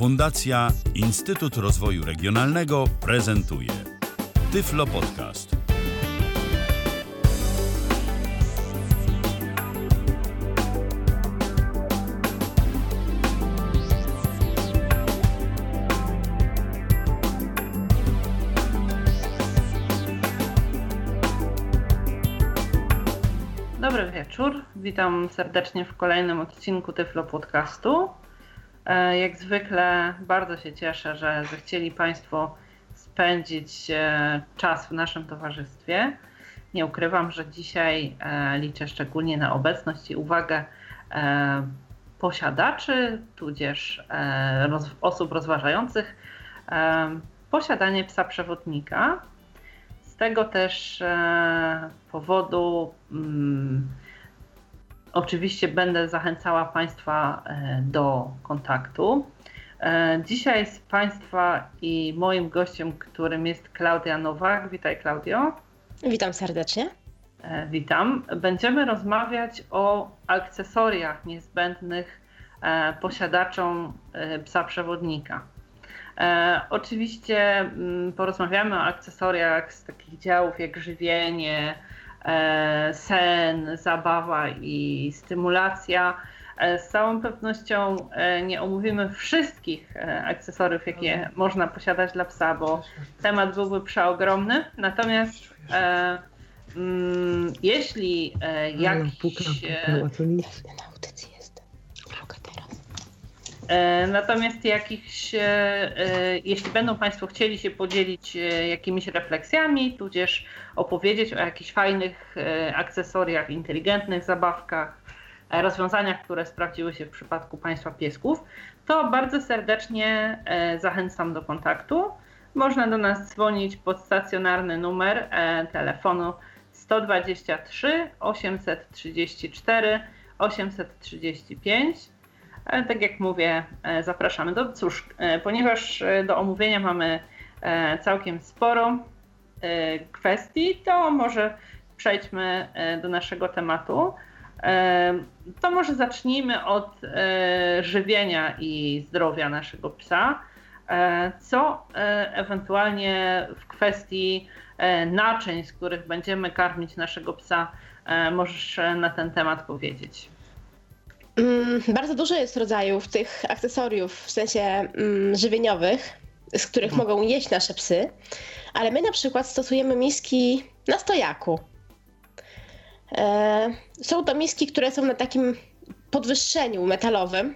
Fundacja Instytut Rozwoju Regionalnego prezentuje Tyflo Podcast. Dobry wieczór. Witam serdecznie w kolejnym odcinku Tyflo Podcastu. E, jak zwykle bardzo się cieszę, że zechcieli Państwo spędzić e, czas w naszym towarzystwie. Nie ukrywam, że dzisiaj e, liczę szczególnie na obecność i uwagę posiadaczy, tudzież osób rozważających posiadanie psa przewodnika. Z tego też powodu mm, Oczywiście będę zachęcała Państwa e, do kontaktu. E, dzisiaj z Państwa i moim gościem, którym jest Klaudia Nowak. Witaj, Klaudio. Witam serdecznie. E, witam. Będziemy rozmawiać o akcesoriach niezbędnych posiadaczom psa przewodnika. Oczywiście mm, porozmawiamy o akcesoriach z takich działów jak żywienie, sen, zabawa i stymulacja. E, z całą pewnością e, nie omówimy wszystkich akcesoriów, jakie można posiadać dla psa, bo temat byłby przeogromny. Natomiast mm, jeśli jakiś... Natomiast jakichś, jeśli będą Państwo chcieli się podzielić jakimiś refleksjami, tudzież opowiedzieć o jakichś fajnych e, akcesoriach, inteligentnych zabawkach, e, rozwiązaniach, które sprawdziły się w przypadku Państwa piesków, to bardzo serdecznie e, zachęcam do kontaktu. Można do nas dzwonić pod stacjonarny numer telefonu 123 834 835. Tak jak mówię, zapraszamy. Do, cóż, ponieważ do omówienia mamy całkiem sporo, E, kwestii, to może przejdźmy e, do naszego tematu. E, to może zacznijmy od żywienia i zdrowia naszego psa. Co ewentualnie w kwestii naczyń, z których będziemy karmić naszego psa, możesz na ten temat powiedzieć? Mm, bardzo dużo jest rodzajów tych akcesoriów, w sensie mm, żywieniowych, z których mhm. mogą jeść nasze psy ale my na przykład stosujemy miski na stojaku. E, są to miski, które są na takim podwyższeniu metalowym.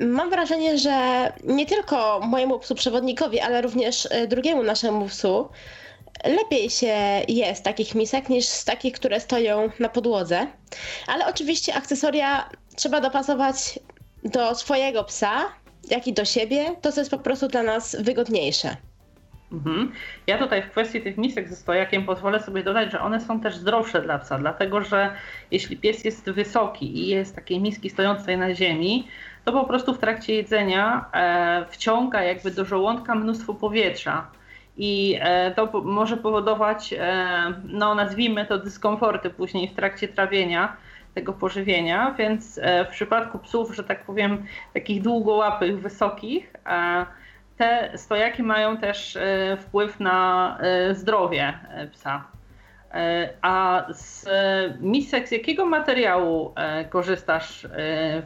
Mam wrażenie, że nie tylko mojemu psu przewodnikowi, ale również e, drugiemu naszemu psu lepiej się je z takich misek niż z takich, które stoją na podłodze. Ale oczywiście akcesoria trzeba dopasować do swojego psa, jak i do siebie, to co jest po prostu dla nas wygodniejsze. Mhm. Ja tutaj w kwestii tych misek ze stojakiem pozwolę sobie dodać, że one są też zdrowsze dla psa, dlatego że jeśli pies jest wysoki i jest takiej miski stojącej na ziemi, to po prostu w trakcie jedzenia e, wciąga jakby do żołądka mnóstwo powietrza. I e, to może powodować, e, no nazwijmy to dyskomforty później w trakcie trawienia tego pożywienia, więc e, w przypadku psów, że tak powiem, takich długołapych, wysokich, te stojaki mają też wpływ na zdrowie psa. A z misek, z jakiego materiału korzystasz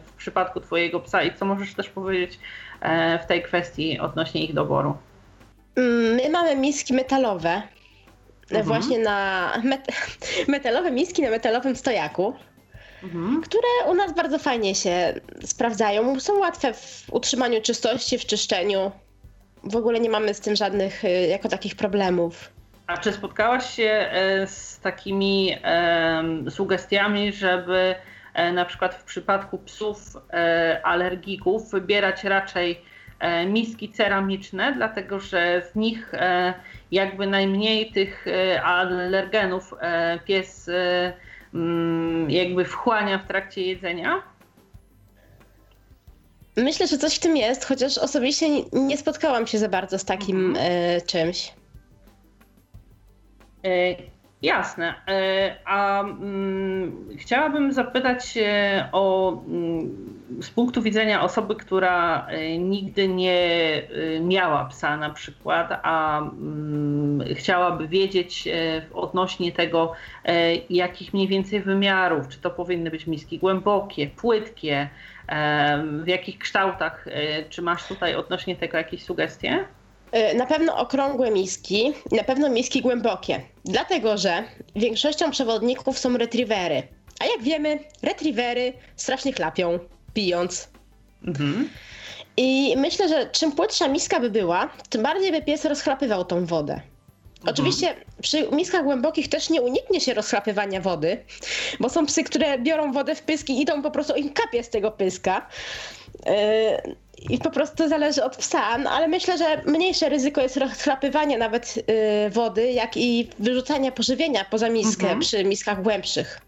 w przypadku Twojego psa i co możesz też powiedzieć w tej kwestii odnośnie ich doboru? Mm, my mamy miski metalowe, mhm. właśnie na met metalowe miski na metalowym stojaku. Mhm. które u nas bardzo fajnie się sprawdzają. Są łatwe w utrzymaniu czystości, w czyszczeniu w ogóle nie mamy z tym żadnych y, jako takich problemów. A czy spotkałaś się e, z takimi sugestiami, żeby e, na przykład w przypadku psów e, alergików wybierać raczej miski ceramiczne, dlatego że z nich jakby najmniej tych alergenów pies mm, jakby wchłania w trakcie jedzenia? Myślę, że coś w tym jest, chociaż osobiście nie spotkałam się za bardzo z takim mhm. e, czymś. Jasne. E, a mm, chciałabym zapytać o mm, z punktu widzenia osoby, która e, nigdy nie e, miała psa na przykład, a mm, chciałaby wiedzieć odnośnie tego, jakich mniej więcej wymiarów, czy to powinny być miski głębokie, płytkie, w jakich kształtach, czy masz tutaj odnośnie tego jakieś sugestie? E, na pewno okrągłe miski, na pewno miski głębokie, dlatego że większością przewodników są retrievery. A jak wiemy, retrievery strasznie chlapią, pijąc. Mhm. I myślę, że czym płytsza miska by była, tym bardziej by pies rozchlapywał tą wodę. Mhm. Oczywiście przy miskach głębokich też nie uniknie się rozchlapywania wody, bo są psy, które biorą wodę w pyski i idą po prostu im kapie z tego pyska. I po prostu zależy od psa, no, ale myślę, że mniejsze ryzyko jest rozchlapywania nawet y, wody, jak i wyrzucania pożywienia poza miskę mhm. przy miskach głębszych.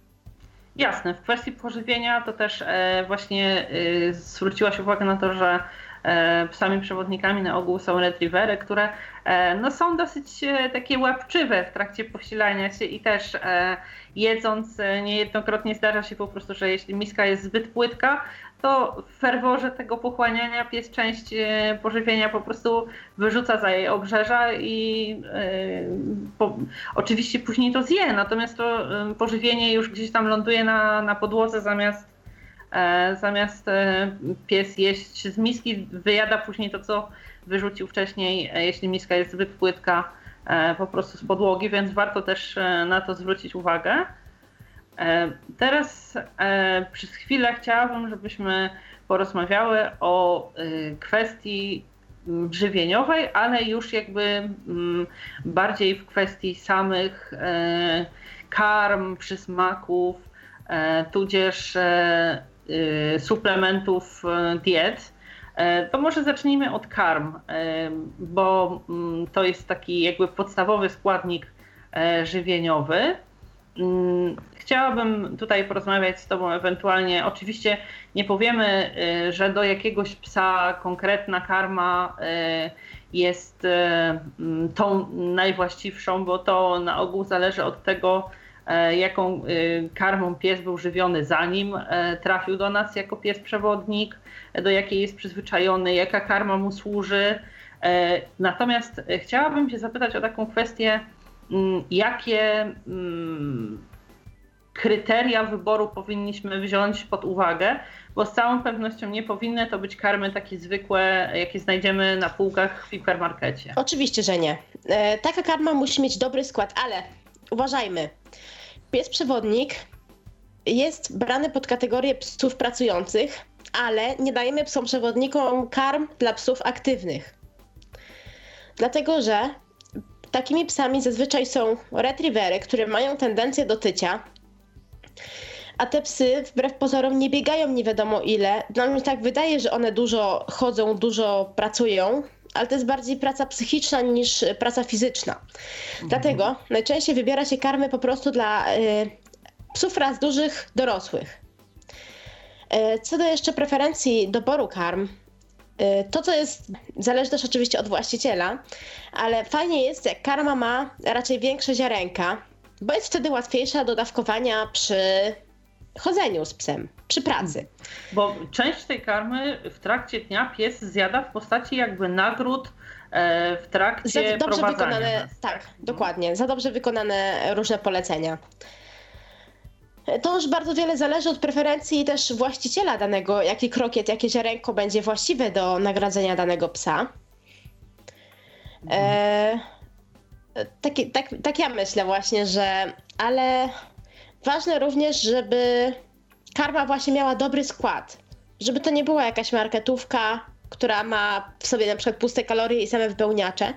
Jasne, w kwestii pożywienia to też e, właśnie e, zwróciłaś uwagę na to, że e, psami przewodnikami na ogół są retrievery, które e, no, są dosyć e, takie łapczywe w trakcie posilania się i też e, jedząc niejednokrotnie zdarza się po prostu, że jeśli miska jest zbyt płytka, to w ferworze tego pochłaniania pies część e, pożywienia po prostu wyrzuca za jej obrzeża i yy, po, oczywiście później to zje, natomiast to yy, pożywienie już gdzieś tam ląduje na, na podłodze zamiast, zamiast pies jeść z miski, wyjada później to, co wyrzucił wcześniej, jeśli miska jest zbyt płytka po prostu z podłogi, więc warto też na to zwrócić uwagę. E, teraz e, przez chwilę chciałabym, żebyśmy porozmawiały o e, kwestii żywieniowej, ale już jakby mm, bardziej w kwestii samych karm, przysmaków, tudzież suplementów diet. To może zacznijmy od karm, bo mm, to jest taki jakby podstawowy składnik żywieniowy. Mm, chciałabym tutaj porozmawiać z Tobą ewentualnie. Oczywiście nie powiemy, y, że do jakiegoś psa konkretna karma y, jest y, mm, tą najwłaściwszą, bo to na ogół zależy od tego, jaką karmą pies był żywiony zanim trafił do nas jako pies przewodnik, do jakiej jest przyzwyczajony, jaka karma mu służy. Natomiast chciałabym Cię zapytać o taką kwestię, jakie mm, kryteria wyboru powinniśmy wziąć pod uwagę, bo z całą pewnością nie powinny to być karmy takie zwykłe, jakie znajdziemy na półkach w hipermarkecie. Oczywiście, że nie. E, taka karma musi mieć dobry skład, ale uważajmy. Pies przewodnik jest brany pod kategorię psów pracujących, ale nie dajemy psom przewodnikom karm dla psów aktywnych. Dlatego, że Takimi psami zazwyczaj są retrievery, które mają tendencję do tycia. A te psy, wbrew pozorom, nie biegają nie wiadomo ile. Dla mnie tak wydaje, że one dużo chodzą, dużo pracują, ale to jest bardziej praca psychiczna niż praca fizyczna. Mhm. Dlatego najczęściej wybiera się karmy po prostu dla y, psów raz dużych, dorosłych. Y, co do jeszcze preferencji doboru karm, to, co jest, zależy też oczywiście od właściciela, ale fajnie jest, jak karma ma raczej większe ziarenka, bo jest wtedy łatwiejsza do dawkowania przy chodzeniu z psem, przy pracy. Bo część tej karmy w trakcie dnia pies zjada w postaci jakby nagród e, w trakcie za dobrze wykonane, nas, tak, tak, dokładnie, za dobrze wykonane różne polecenia. To już bardzo wiele zależy od preferencji też właściciela danego, jaki krokiet, jakie ziarenko będzie właściwe do nagradzenia danego psa. E, tak, tak, tak ja myślę właśnie, że ale ważne również, żeby karma właśnie miała dobry skład. Żeby to nie była jakaś marketówka, która ma w sobie na przykład puste kalorie i same wypełniacze.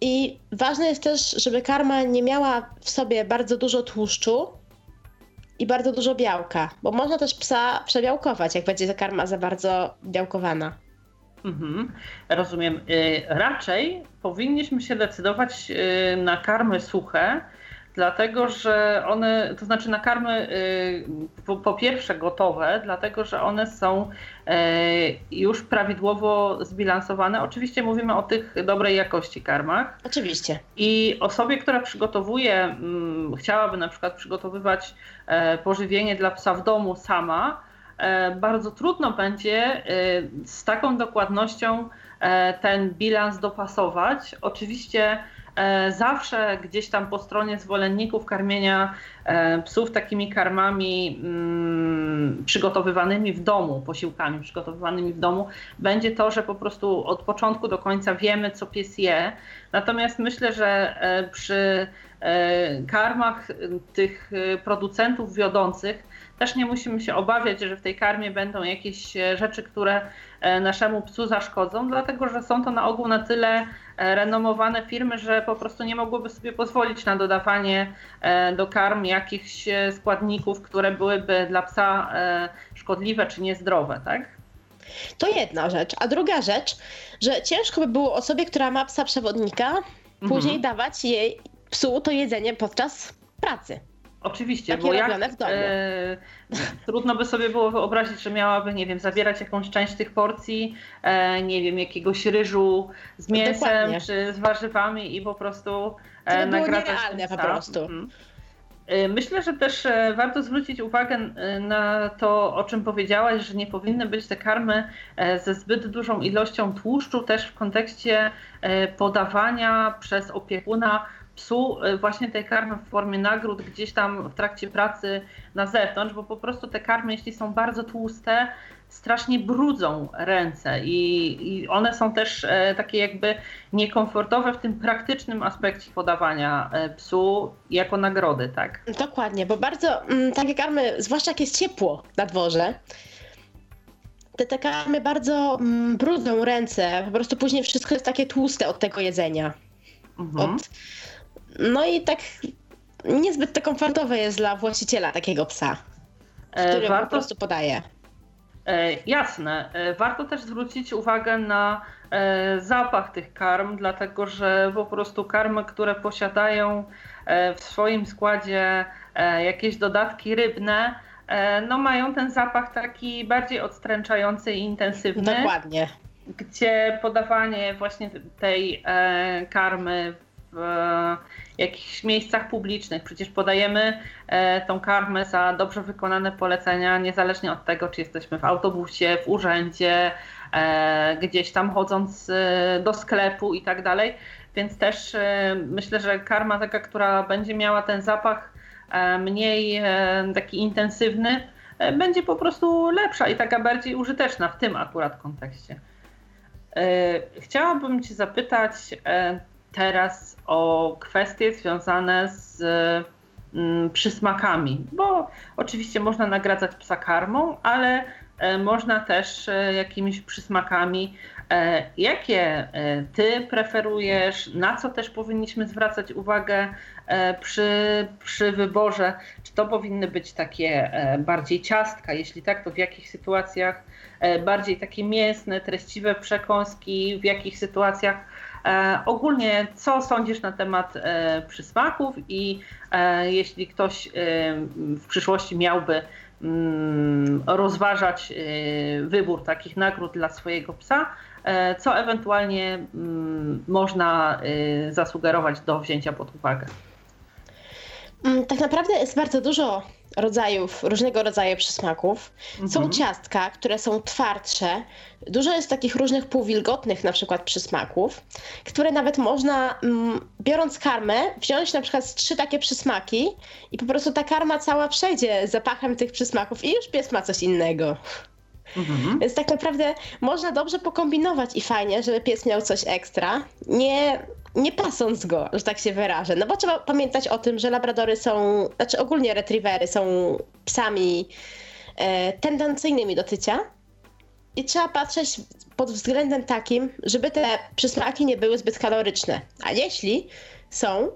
I ważne jest też, żeby karma nie miała w sobie bardzo dużo tłuszczu, i bardzo dużo białka, bo można też psa przebiałkować, jak będzie karma za bardzo białkowana. Mhm, rozumiem. Y, raczej powinniśmy się decydować y, na karmy suche, dlatego że one, to znaczy nakarmy po, po pierwsze gotowe, dlatego że one są już prawidłowo zbilansowane. Oczywiście mówimy o tych dobrej jakości karmach. Oczywiście. I osobie, która przygotowuje, mm, chciałaby na przykład przygotowywać pożywienie dla psa w domu sama, bardzo trudno będzie z taką dokładnością ten bilans dopasować. Oczywiście E, zawsze gdzieś tam po stronie zwolenników karmienia e, psów takimi karmami mm, przygotowywanymi w domu, posiłkami przygotowywanymi w domu, będzie to, że po prostu od początku do końca wiemy, co pies je. Natomiast myślę, że e, przy karmach tych producentów wiodących też nie musimy się obawiać, że w tej karmie będą jakieś rzeczy, które naszemu psu zaszkodzą, dlatego że są to na ogół na tyle E, renomowane firmy, że po prostu nie mogłyby sobie pozwolić na dodawanie e, do karm jakichś e, składników, które byłyby dla psa szkodliwe czy niezdrowe, tak? To jedna rzecz. A druga rzecz, że ciężko by było osobie, która ma psa przewodnika, później mhm. dawać jej psu to jedzenie podczas pracy. Oczywiście, Takie bo jak e, trudno by sobie było wyobrazić, że miałaby, nie wiem, zabierać jakąś część tych porcji, e, nie wiem, jakiegoś ryżu z mięsem Dokładnie. czy z warzywami i po prostu e, to by nagradzać po prostu. Mhm. E, myślę, że też e, warto zwrócić uwagę e, na to, o czym powiedziałaś, że nie powinny być te karmy ze zbyt dużą ilością tłuszczu, też w kontekście podawania przez opiekuna psu y, właśnie tej karmy w formie nagród gdzieś tam w trakcie pracy na zewnątrz, bo po prostu te karmy, jeśli są bardzo tłuste, strasznie brudzą ręce i, i one są też e, takie jakby niekomfortowe w tym praktycznym aspekcie podawania e, psu jako nagrody, tak? Dokładnie, bo bardzo mm, takie karmy, zwłaszcza jak jest ciepło na dworze, te, te karmy bardzo mm, brudzą ręce, po prostu później wszystko jest takie tłuste od tego jedzenia. Mhm. Od, no i tak niezbyt to komfortowe jest dla właściciela takiego psa, e, który Warto... po prostu podaje. E, jasne. E, warto też zwrócić uwagę na zapach tych karm, dlatego że po prostu karmy, które posiadają w swoim składzie jakieś dodatki rybne, no mają ten zapach taki bardziej odstręczający i intensywny. Dokładnie. Gdzie podawanie właśnie tej karmy w jakichś miejscach publicznych. Przecież podajemy e, tą karmę za dobrze wykonane polecenia, niezależnie od tego, czy jesteśmy w autobusie, w urzędzie, e, gdzieś tam chodząc e, do sklepu i tak dalej. Więc też myślę, że karma taka, która będzie miała ten zapach mniej taki intensywny, będzie po prostu lepsza i taka bardziej użyteczna w tym akurat kontekście. Chciałabym Cię zapytać teraz o kwestie związane z mm, przysmakami, bo oczywiście można nagradzać psa karmą, ale e, można też e, jakimiś przysmakami. E, jakie ty preferujesz, na co też powinniśmy zwracać uwagę przy, przy wyborze? Czy to powinny być takie bardziej ciastka? Jeśli tak, to w jakich sytuacjach bardziej takie mięsne, treściwe przekąski, w jakich sytuacjach ogólnie, co sądzisz na temat e, przysmaków i e, jeśli ktoś w przyszłości miałby mm, rozważać wybór takich nagród dla swojego psa, co ewentualnie mm, można zasugerować do wzięcia pod uwagę? Mm, tak naprawdę jest bardzo dużo rodzajów, różnego rodzaju przysmaków. Mhm. Są ciastka, które są twardsze. Dużo jest takich różnych półwilgotnych na przykład przysmaków, które nawet można, mm, biorąc karmę, wziąć na przykład trzy takie przysmaki i po prostu ta karma cała przejdzie zapachem tych przysmaków i już pies ma coś innego. Mhm. Więc tak naprawdę można dobrze pokombinować i fajnie, żeby pies miał coś ekstra, nie, nie pasąc go, że tak się wyrażę. No bo trzeba pamiętać o tym, że labradory są, znaczy ogólnie retrievery są psami e, tendencyjnymi do tycia. I trzeba patrzeć pod względem takim, żeby te przysmaki nie były zbyt kaloryczne. A jeśli są,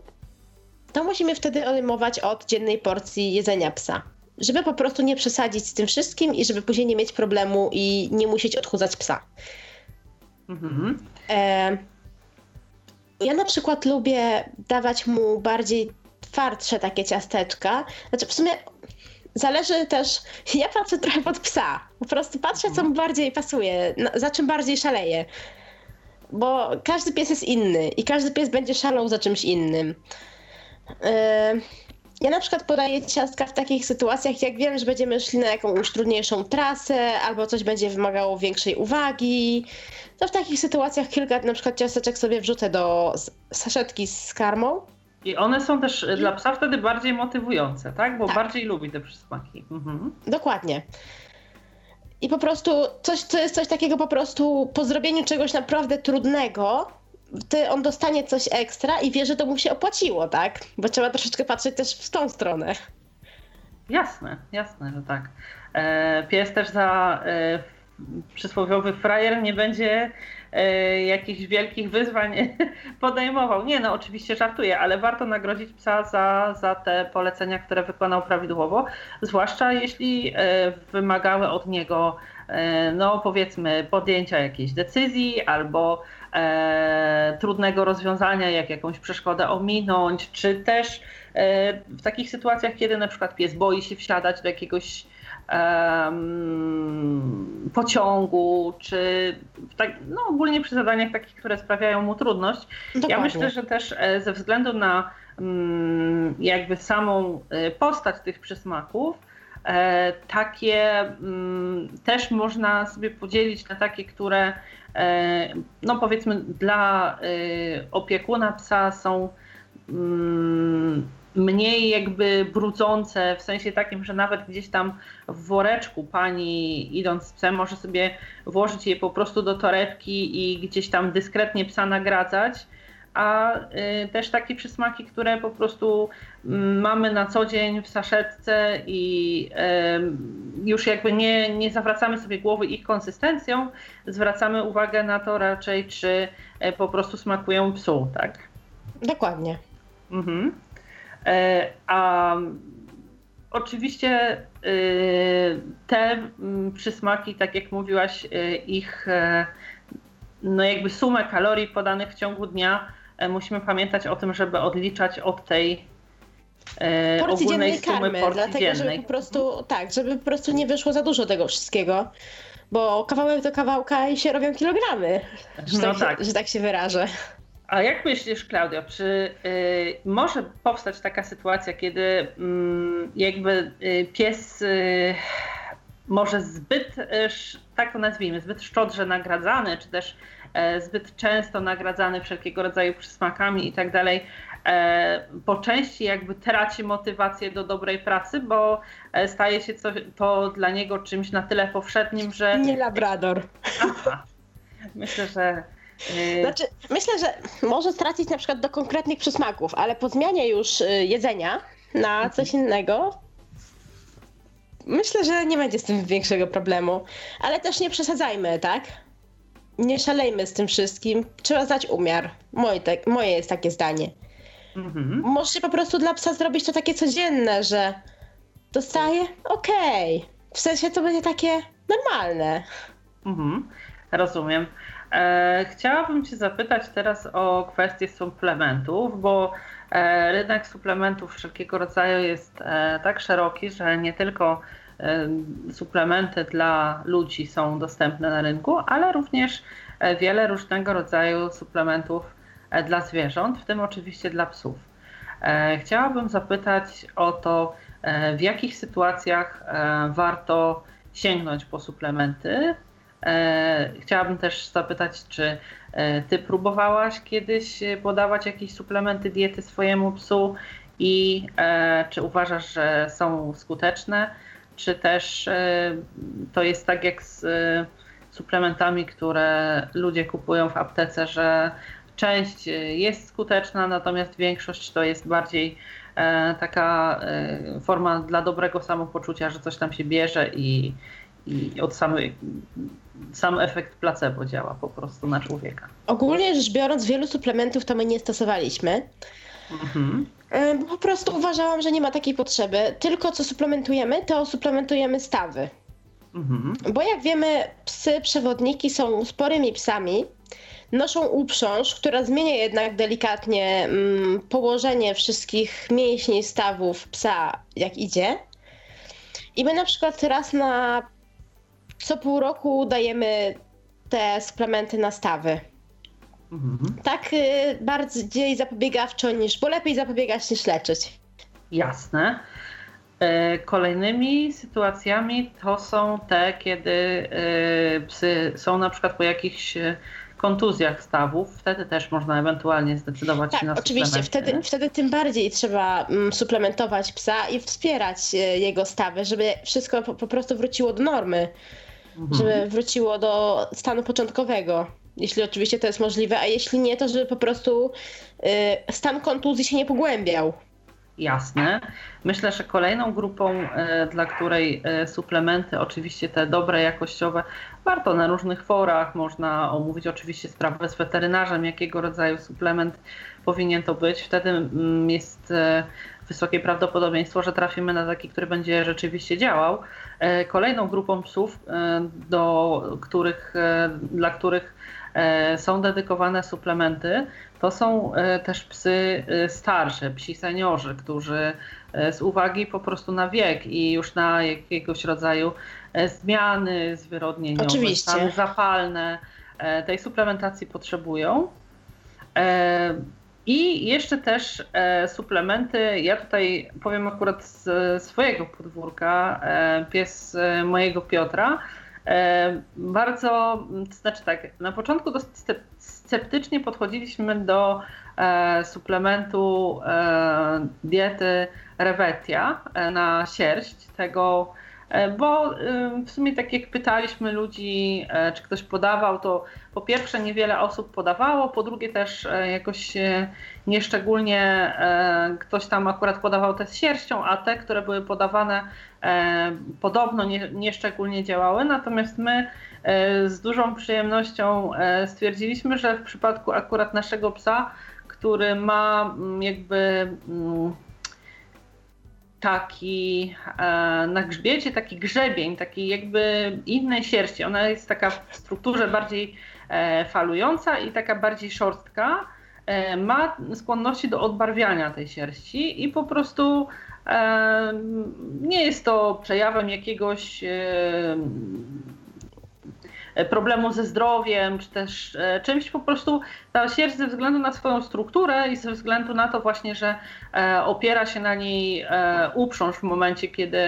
to musimy wtedy odejmować od dziennej porcji jedzenia psa żeby po prostu nie przesadzić z tym wszystkim i żeby później nie mieć problemu i nie musieć odchudzać psa. Mhm. E, ja na przykład lubię dawać mu bardziej twardsze takie ciasteczka. Znaczy w sumie zależy też, ja patrzę trochę pod psa. Po prostu patrzę, co mu bardziej pasuje, za czym bardziej szaleje. Bo każdy pies jest inny i każdy pies będzie szalał za czymś innym. Yy, ja na przykład podaję ciastka w takich sytuacjach, jak wiem, że będziemy szli na jakąś trudniejszą trasę, albo coś będzie wymagało większej uwagi. To w takich sytuacjach kilka na przykład ciasteczek sobie wrzucę do saszetki z karmą. I one są też dla psa wtedy bardziej motywujące, tak? Bo tak. bardziej lubi te przysmaki. Mhm. Dokładnie. I po prostu coś, to jest coś takiego po prostu po zrobieniu czegoś naprawdę trudnego, ty, on dostanie coś ekstra i wie, że to mu się opłaciło, tak? Bo trzeba troszeczkę patrzeć też w tą stronę. Jasne, jasne, że tak. E, pies też za e, przysłowiowy frajer nie będzie e, jakichś wielkich wyzwań podejmował. Nie, no oczywiście żartuję, ale warto nagrodzić psa za, za te polecenia, które wykonał prawidłowo, zwłaszcza jeśli e, wymagały od niego e, no powiedzmy podjęcia jakiejś decyzji albo e, trudnego rozwiązania, jak jakąś przeszkodę ominąć, czy też e, w takich sytuacjach, kiedy na przykład pies boi się wsiadać do jakiegoś pociągu, czy tak, no ogólnie przy zadaniach takich, które sprawiają mu trudność. Dokładnie. Ja myślę, że też e, ze względu na mm, jakby samą e, postać tych przysmaków, e, takie mm, też można sobie podzielić na takie, które no powiedzmy dla opiekuna psa są mm, mniej jakby brudzące, w sensie takim, że nawet gdzieś tam w woreczku pani idąc z psem może sobie włożyć je po prostu do torebki i gdzieś tam dyskretnie psa nagradzać, a y, też takie przysmaki, które po prostu y, mamy na co dzień w saszetce i y, już jakby nie, nie zawracamy sobie głowy ich konsystencją, zwracamy uwagę na to raczej, czy y, po prostu smakują psu, tak? Dokładnie. Mhm. E, a oczywiście e, te mm, przysmaki, tak jak mówiłaś, e, ich no jakby sumę kalorii podanych w ciągu dnia musimy pamiętać o tym, żeby odliczać od tej porcji ogólnej sumy karmy, porcji dlatego, dziennej. żeby po prostu, tak, żeby po prostu nie wyszło za dużo tego wszystkiego, bo kawałek do kawałka i się robią kilogramy, że, no tak, tak. że tak się wyrażę. A jak myślisz, Klaudio, czy y, może powstać taka sytuacja, kiedy y, jakby y, pies y, może zbyt, y, tak to nazwijmy, zbyt szczodrze nagradzany, czy też e, zbyt często nagradzany wszelkiego rodzaju przysmakami i tak dalej, e, po części jakby traci motywację do dobrej pracy, bo e, staje się to, to dla niego czymś na tyle powszednim, że... Nie labrador. Aha. Myślę, że znaczy, myślę, że może stracić na przykład do konkretnych przysmaków, ale po zmianie już jedzenia na mhm. coś innego, myślę, że nie będzie z tym większego problemu. Ale też nie przesadzajmy, tak? Nie szalejmy z tym wszystkim. Trzeba zdać umiar. Moje, te, moje jest takie zdanie. Mhm. Możecie po prostu dla psa zrobić to takie codzienne, że dostaje? Okej. Okay. W sensie to będzie takie normalne. Mhm. Rozumiem. E, chciałabym Cię zapytać teraz o kwestię suplementów, bo e, rynek suplementów wszelkiego rodzaju jest e, tak szeroki, że nie tylko suplementy dla ludzi są dostępne na rynku, ale również wiele różnego rodzaju suplementów dla zwierząt, w tym oczywiście dla psów. Chciałabym zapytać o to, w jakich sytuacjach warto sięgnąć po suplementy, E, chciałabym też zapytać, czy e, ty próbowałaś kiedyś podawać jakieś suplementy diety swojemu psu i e, czy uważasz, że są skuteczne, czy też to jest tak jak z suplementami, które ludzie kupują w aptece, że część jest skuteczna, natomiast większość to jest bardziej taka forma dla dobrego samopoczucia, że coś tam się bierze i, i od samej sam efekt placebo działa po prostu na człowieka. Ogólnie rzecz biorąc, wielu suplementów to my nie stosowaliśmy. Mhm. Po prostu uważałam, że nie ma takiej potrzeby. Tylko co suplementujemy, to suplementujemy stawy. Mhm. Bo jak wiemy, psy przewodniki są sporymi psami. noszą uprząż, która zmienia jednak delikatnie mm, położenie wszystkich mięśni stawów psa, jak idzie. I my na przykład raz na co pół roku dajemy te suplementy na stawy. Mhm. Tak y, bardziej zapobiegawczo niż, bo lepiej zapobiegać niż leczyć. Jasne. E, kolejnymi sytuacjami to są te, kiedy e, psy są na przykład po jakichś e, kontuzjach stawów, wtedy też można ewentualnie zdecydować tak, się na oczywiście, wtedy, wtedy tym bardziej trzeba mm, suplementować psa i wspierać jego stawy, żeby wszystko po, po prostu wróciło do normy, mhm. żeby wróciło do stanu początkowego, jeśli oczywiście to jest możliwe, a jeśli nie, to żeby po prostu y, stan kontuzji się nie pogłębiał jasne. Myślę, że kolejną grupą, e, dla której e, suplementy, oczywiście te dobre, jakościowe, warto na różnych forach, można omówić oczywiście sprawę z weterynarzem, jakiego rodzaju suplement powinien to być. Wtedy mm, jest wysokie prawdopodobieństwo, że trafimy na taki, który będzie rzeczywiście działał. Kolejną grupą psów, do których, dla których są dedykowane suplementy, to są e, też psy e, starsze, psi seniorzy, którzy e, z uwagi po prostu na wiek i już na jakiegoś rodzaju zmiany zwyrodnieniowe, Oczywiście. stany zapalne tej suplementacji potrzebują. I jeszcze też suplementy, ja tutaj powiem akurat z swojego podwórka, pies mojego Piotra, bardzo, to znaczy tak, na początku dosyć sceptycznie podchodziliśmy do e, suplementu e, diety Revetia e, na sierść, tego, e, bo e, w sumie tak jak pytaliśmy ludzi, e, czy ktoś podawał, to po pierwsze niewiele osób podawało, po drugie też jakoś nieszczególnie ktoś tam akurat podawał te z sierścią, a te, które były podawane podobno nieszczególnie nie działały, natomiast my E, z dużą przyjemnością e, stwierdziliśmy, że w przypadku akurat naszego psa, który ma jakby taki e, na grzbiecie taki grzebień, taki jakby innej sierści. Ona jest taka w strukturze bardziej falująca i taka bardziej szorstka. Ma skłonności do odbarwiania tej sierści i po prostu nie jest to przejawem jakiegoś E, problemu ze zdrowiem, czy też e, czymś po prostu ta sierść ze względu na swoją strukturę i ze względu na to właśnie, że e, opiera się na niej uprząż w momencie, kiedy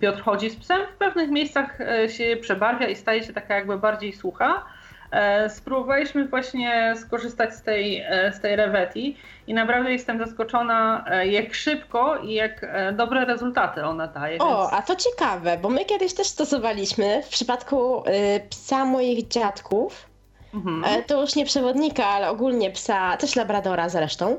Piotr chodzi z psem, w pewnych miejscach się przebarwia i staje się taka jakby bardziej sucha. E, spróbowaliśmy właśnie skorzystać z tej, e, z tej reweti i naprawdę jestem zaskoczona, e, jak szybko i jak dobre rezultaty ona daje. O, więc... a to ciekawe, bo my kiedyś też stosowaliśmy w przypadku psa moich dziadków. Mhm. To już nie przewodnika, ale ogólnie psa, też labradora zresztą.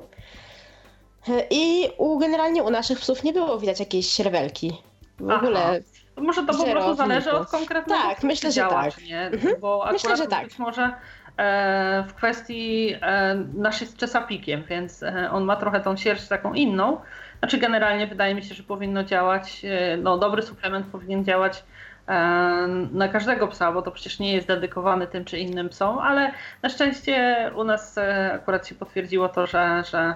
I u, generalnie u naszych psów nie było widać jakiejś rewelki. W Aha. ogóle może to po prostu zależy od konkretnego Tak, myślę, że tak. Nie? Mhm. Bo akurat myślę, że tak. być może e, w kwestii e, nasz jest czesapikiem, więc e, on ma trochę tą sierść taką inną. Znaczy generalnie wydaje mi się, że powinno działać, no dobry suplement powinien działać na każdego psa, bo to przecież nie jest dedykowany tym czy innym psom, ale na szczęście u nas akurat się potwierdziło to, że, że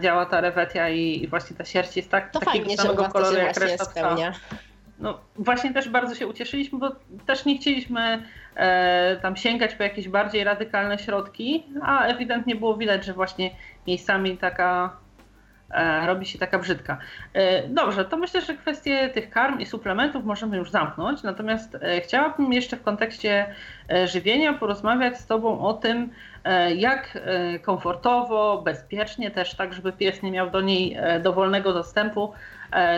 działa ta rewetia i, i właśnie ta sierść jest tak, to takiego fajnie, samego koloru jak reszta psa. No właśnie też bardzo się ucieszyliśmy, bo też nie chcieliśmy e, tam sięgać po jakieś bardziej radykalne środki, a ewidentnie było widać, że właśnie miejscami taka e, robi się taka brzydka. E, dobrze, to myślę, że kwestię tych karm i suplementów możemy już zamknąć, natomiast e, chciałabym jeszcze w kontekście e, żywienia porozmawiać z Tobą o tym, e, jak komfortowo, bezpiecznie też, tak żeby pies nie miał do niej dowolnego dostępu,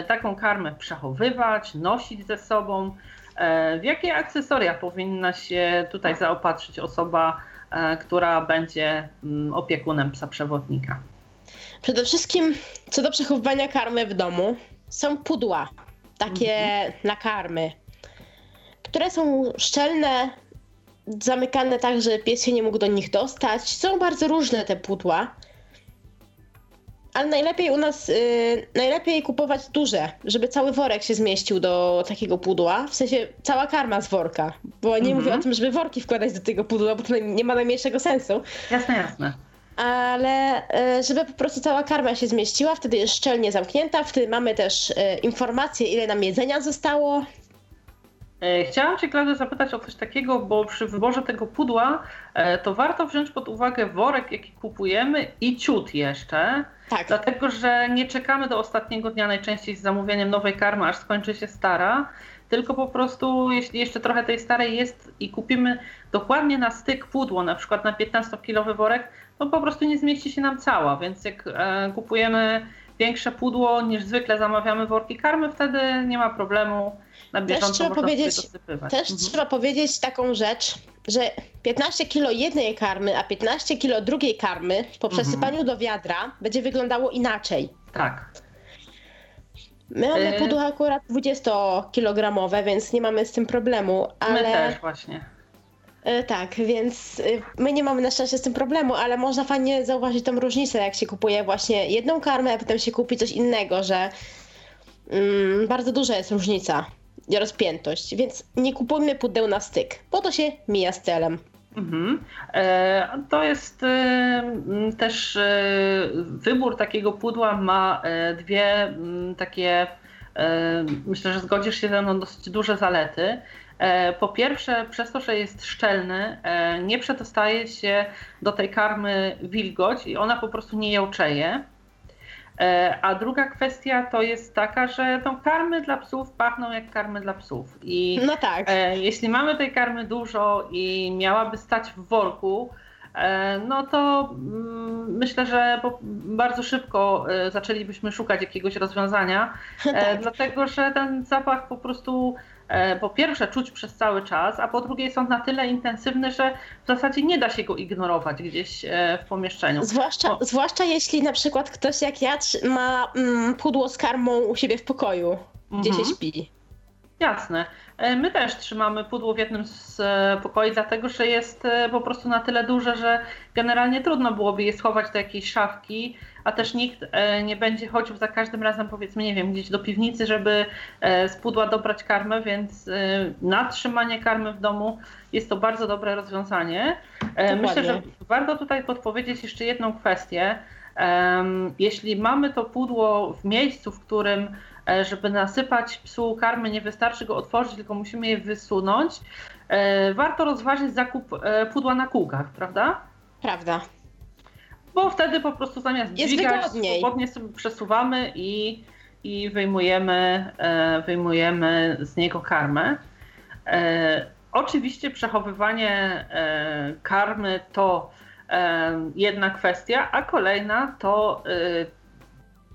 taką karmę przechowywać, nosić ze sobą? E, w jakie akcesoria powinna się tutaj zaopatrzyć osoba, e, która będzie mm, opiekunem psa przewodnika? Przede wszystkim co do przechowywania karmy w domu są pudła, takie mhm. na karmy, które są szczelne, zamykane tak, że pies się nie mógł do nich dostać. Są bardzo różne te pudła ale najlepiej u nas, y, najlepiej kupować duże, żeby cały worek się zmieścił do takiego pudła, w sensie cała karma z worka, bo nie mówię o tym, żeby worki wkładać do tego pudła, bo to nie ma najmniejszego sensu. Jasne, jasne. Ale y, żeby po prostu cała karma się zmieściła, wtedy jest szczelnie zamknięta, wtedy mamy też y, informację, ile nam jedzenia zostało, chciałam Cię, Klaudia, zapytać o coś takiego, bo przy wyborze tego pudła e, to warto wziąć pod uwagę worek, jaki kupujemy i ciut jeszcze. Tak. Dlatego, że nie czekamy do ostatniego dnia najczęściej z zamówieniem nowej karmy, aż skończy się stara, tylko po prostu, jeśli jeszcze trochę tej starej jest i kupimy dokładnie na styk pudło, na przykład na 15-kilowy worek, to po prostu nie zmieści się nam cała, więc jak e, kupujemy większe pudło niż zwykle zamawiamy worki karmy, wtedy nie ma problemu na bieżąco też trzeba powiedzieć, Też mhm. trzeba powiedzieć taką rzecz, że 15 kg jednej karmy, a 15 kg drugiej karmy po mhm. przesypaniu do wiadra będzie wyglądało inaczej. Tak. My mamy y- pudło akurat 20-kilogramowe, więc nie mamy z tym problemu, ale... My też właśnie. Y, tak, więc y, my nie mamy na szczęście z tym problemu, ale można fajnie zauważyć tą różnicę, jak się kupuje właśnie jedną karmę, a potem się kupi coś innego, że mm, bardzo duża jest różnica rozpiętość, więc nie kupujmy pudeł na styk, bo to się mija z celem. Mhm. E, to jest e, też e, wybór takiego pudła ma dwie takie, myślę, że zgodzisz się ze mną, dosyć duże zalety. Po pierwsze, przez to, że jest szczelny, nie przedostaje się do tej karmy wilgoć i ona po prostu nie jączeje. E, a druga kwestia to jest taka, że tą karmy dla psów pachną jak karmy dla psów. I no tak. E, jeśli mamy tej karmy dużo i miałaby stać w worku, e, no to mm, myślę, że bardzo szybko zaczęlibyśmy szukać jakiegoś rozwiązania, tak. dlatego że ten zapach po prostu po pierwsze czuć przez cały czas, a po drugie są na tyle intensywne, że w zasadzie nie da się go ignorować gdzieś e, w pomieszczeniu. Zwłaszcza, zwłaszcza jeśli na przykład ktoś jak ja ma mm, pudło z karmą u siebie w pokoju, gdzie mhm. się śpi. Jasne. E, my też trzymamy pudło w jednym z pokoi, dlatego że jest po prostu na tyle duże, że generalnie trudno byłoby je schować do jakiejś szafki a też nikt e, nie będzie chodził za każdym razem, powiedzmy, nie wiem, gdzieś do piwnicy, żeby e, z pudła dobrać karmę, więc e, na trzymanie karmy w domu jest to bardzo dobre rozwiązanie. Dokładnie. Myślę, że warto tutaj podpowiedzieć jeszcze jedną kwestię. Jeśli mamy to pudło w miejscu, w którym żeby nasypać psu karmy, nie wystarczy go otworzyć, tylko musimy je wysunąć. Warto rozważyć zakup pudła na kółkach, prawda? Prawda bo wtedy po prostu zamiast Jest dźwigać, wygodniej. swobodnie sobie przesuwamy i, i wyjmujemy, e, wyjmujemy z niego karmę. E, oczywiście przechowywanie e, karmy to e, jedna kwestia, a kolejna to e,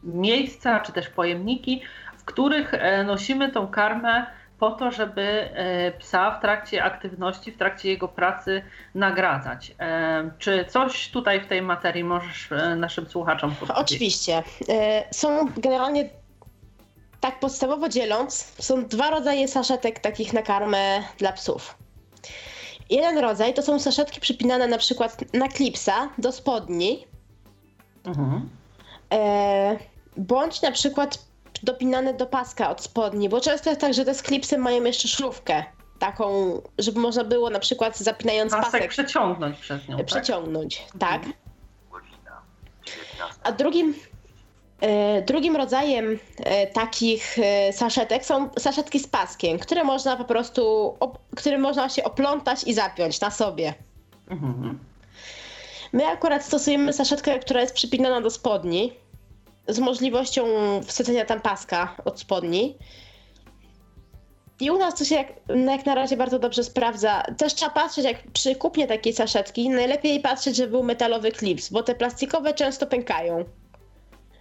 miejsca czy też pojemniki, w których e, nosimy tą karmę po to, żeby e, psa w trakcie aktywności, w trakcie jego pracy nagradzać. E, czy coś tutaj w tej materii możesz e, naszym słuchaczom powiedzieć? Oczywiście. Są generalnie tak podstawowo dzieląc, są dwa rodzaje saszetek takich na karmę dla psów. Jeden rodzaj to są saszetki przypinane na przykład na klipsa do spodni. Mhm. bądź na przykład dopinane do paska od spodni, bo często jest tak, że te sklipsy mają jeszcze szlufkę taką, żeby można było na przykład zapinając pasek, pasek przeciągnąć przez nią. Tak? Przeciągnąć, tak. tak. A drugim, e, drugim rodzajem e, takich e, saszetek są saszetki z paskiem, które można po prostu, które można się oplątać i zapiąć na sobie. Mhm. My akurat stosujemy saszetkę, która jest przypinana do spodni, z możliwością wsadzenia tam paska od spodni. I u nas to się jak, jak na razie bardzo dobrze sprawdza. Też trzeba patrzeć, jak przy kupnie takiej saszetki, najlepiej patrzeć, żeby był metalowy klips, bo te plastikowe często pękają.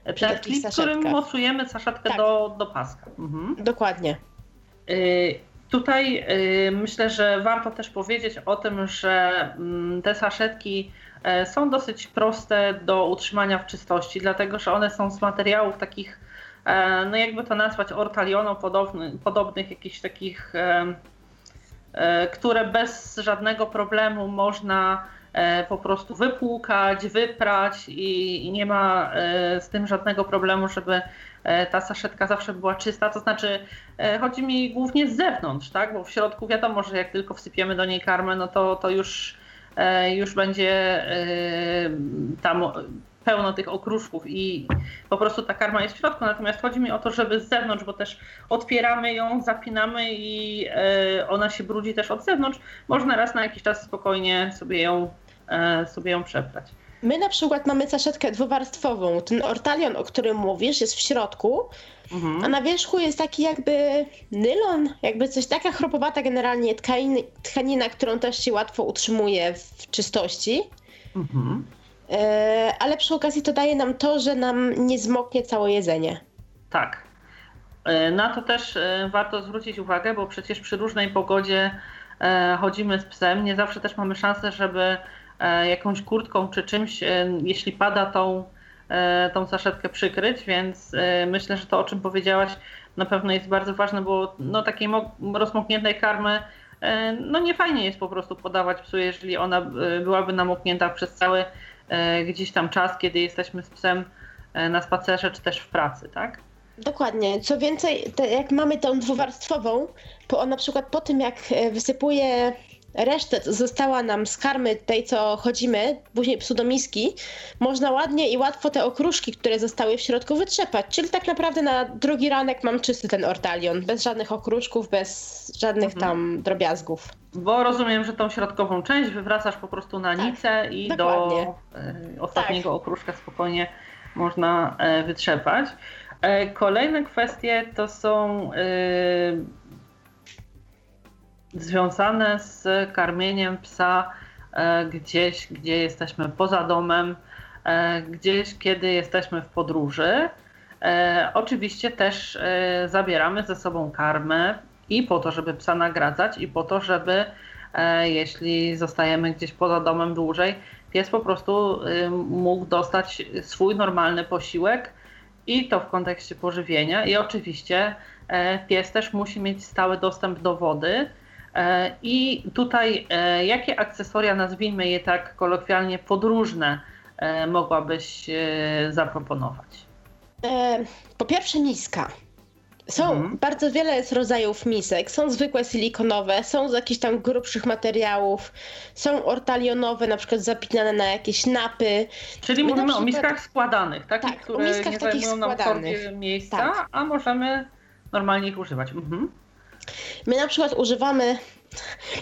Ten klip, którym mocujemy saszetkę tak. do, do paska. Mhm. Dokładnie. Y tutaj y myślę, że warto też powiedzieć o tym, że y te saszetki są dosyć proste do utrzymania w czystości, dlatego że one są z materiałów takich, e, no jakby to nazwać, ortaliono podobnych, podobnych jakichś takich, e, które bez żadnego problemu można po prostu wypłukać, wyprać i, i nie ma z tym żadnego problemu, żeby ta saszetka zawsze była czysta. To znaczy, chodzi mi głównie z zewnątrz, tak? Bo w środku wiadomo, że jak tylko wsypiemy do niej karmę, no to, to już, już będzie tam pełno tych okruszków i po prostu ta karma jest w środku. Natomiast chodzi mi o to, żeby z zewnątrz, bo też otwieramy ją, zapinamy i e, ona się brudzi też od zewnątrz. Można raz na jakiś czas spokojnie sobie ją, e, sobie ją przebrać. My na przykład mamy saszetkę dwuwarstwową. Ten ortalion, o którym mówisz, jest w środku, mhm. a na wierzchu jest taki jakby nylon, jakby coś taka chropowata generalnie tkanina, tkanina którą też się łatwo utrzymuje w czystości. Mhm. E, ale przy okazji to daje nam to, że nam nie zmoknie całe jedzenie. Tak. E, na to też e, warto zwrócić uwagę, bo przecież przy różnej pogodzie chodzimy z psem. Nie zawsze też mamy szansę, żeby jakąś kurtką czy czymś, jeśli pada, tą, tą saszetkę przykryć, więc myślę, że to, o czym powiedziałaś, na pewno jest bardzo ważne, bo no, takiej rozmokniętej karmy no nie fajnie jest po prostu podawać psu, jeżeli ona byłaby namoknięta przez cały E, gdzieś tam czas, kiedy jesteśmy z psem e, na spacerze czy też w pracy, tak? Dokładnie. Co więcej, jak mamy tą dwuwarstwową, to na przykład po tym, jak e, wysypuje resztę, została nam z karmy tej, co chodzimy, później psu do miski, można ładnie i łatwo te okruszki, które zostały w środku wytrzepać. Czyli tak naprawdę na drugi ranek mam czysty ten ortalion, bez żadnych okruszków, bez żadnych mhm. tam drobiazgów. Bo rozumiem, że tą środkową część wywracasz po prostu na tak, nicę i dokładnie. do e, ostatniego tak. okruszka spokojnie można e, wytrzepać. E, kolejne kwestie to są związane z karmieniem psa gdzieś, gdzie jesteśmy poza domem, gdzieś, kiedy jesteśmy w podróży. Oczywiście też zabieramy ze sobą karmę i po to, żeby psa nagradzać, i po to, żeby e, jeśli zostajemy gdzieś poza domem dłużej, pies po prostu y, mógł dostać swój normalny posiłek i to w kontekście pożywienia. I oczywiście e, pies też musi mieć stały dostęp do wody. E, I tutaj jakie akcesoria, nazwijmy je tak kolokwialnie, podróżne mogłabyś zaproponować? Po pierwsze, niska. Są mhm. bardzo wiele jest rodzajów misek. Są zwykłe silikonowe, są z jakichś tam grubszych materiałów, są ortalionowe, na przykład zapinane na jakieś napy. Czyli My mówimy o miskach składanych, tak? tak które o miskach nie takich zajmują nam składanych. miejsca, tak. a możemy normalnie ich używać. Mhm. My na przykład używamy,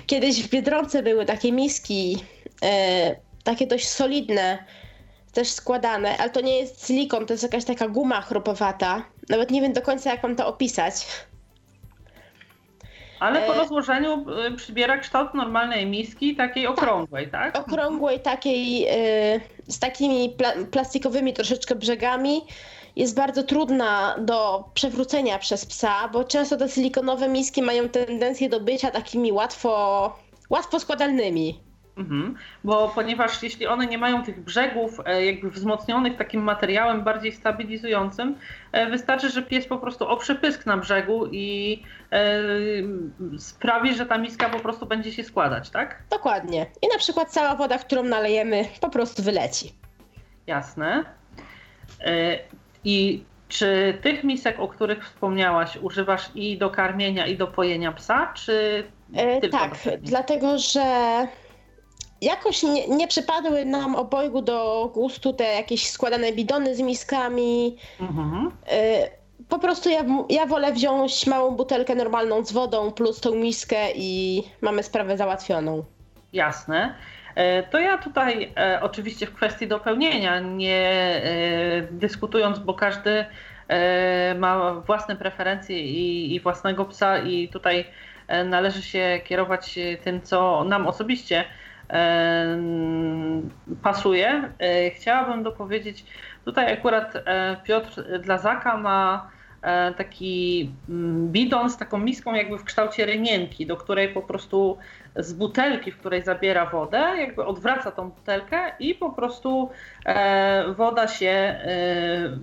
kiedyś w Biedronce były takie miski, e, takie dość solidne, też składane, ale to nie jest silikon, to jest jakaś taka guma chropowata. Nawet nie wiem do końca, jak mam to opisać. Ale po e, rozłożeniu y, przybiera kształt normalnej miski, takiej tak. okrągłej, tak? tak? Okrągłej, takiej y, z takimi pla plastikowymi troszeczkę brzegami. Jest bardzo trudna do przewrócenia przez psa, bo często te silikonowe miski mają tendencję do bycia takimi łatwo, łatwo składalnymi. Mhm. Bo ponieważ jeśli one nie mają tych brzegów e, jakby wzmocnionych takim materiałem bardziej stabilizującym, e, wystarczy, że pies po prostu oprze pysk na brzegu i e, sprawi, że ta miska po prostu będzie się składać, tak? Dokładnie. I na przykład cała woda, którą nalejemy, po prostu wyleci. Jasne. I czy tych misek, o których wspomniałaś, używasz i do karmienia, i do pojenia psa, czy tylko Tak, dlatego że jakoś nie, nie przypadły nam obojgu do gustu te jakieś składane bidony z miskami. Mhm. Y, po prostu ja, ja wolę wziąć małą butelkę normalną z wodą plus tą miskę i mamy sprawę załatwioną. Jasne. E, to ja tutaj e, oczywiście w kwestii dopełnienia, nie e, dyskutując, bo każdy ma własne preferencje i, i własnego psa i tutaj należy się kierować tym, co nam osobiście pasuje. Chciałabym dopowiedzieć, tutaj akurat Piotr dla Zaka ma taki mm, bidon z taką miską jakby w kształcie rynienki, do której po prostu z butelki, w której zabiera wodę, jakby odwraca tą butelkę i po prostu woda się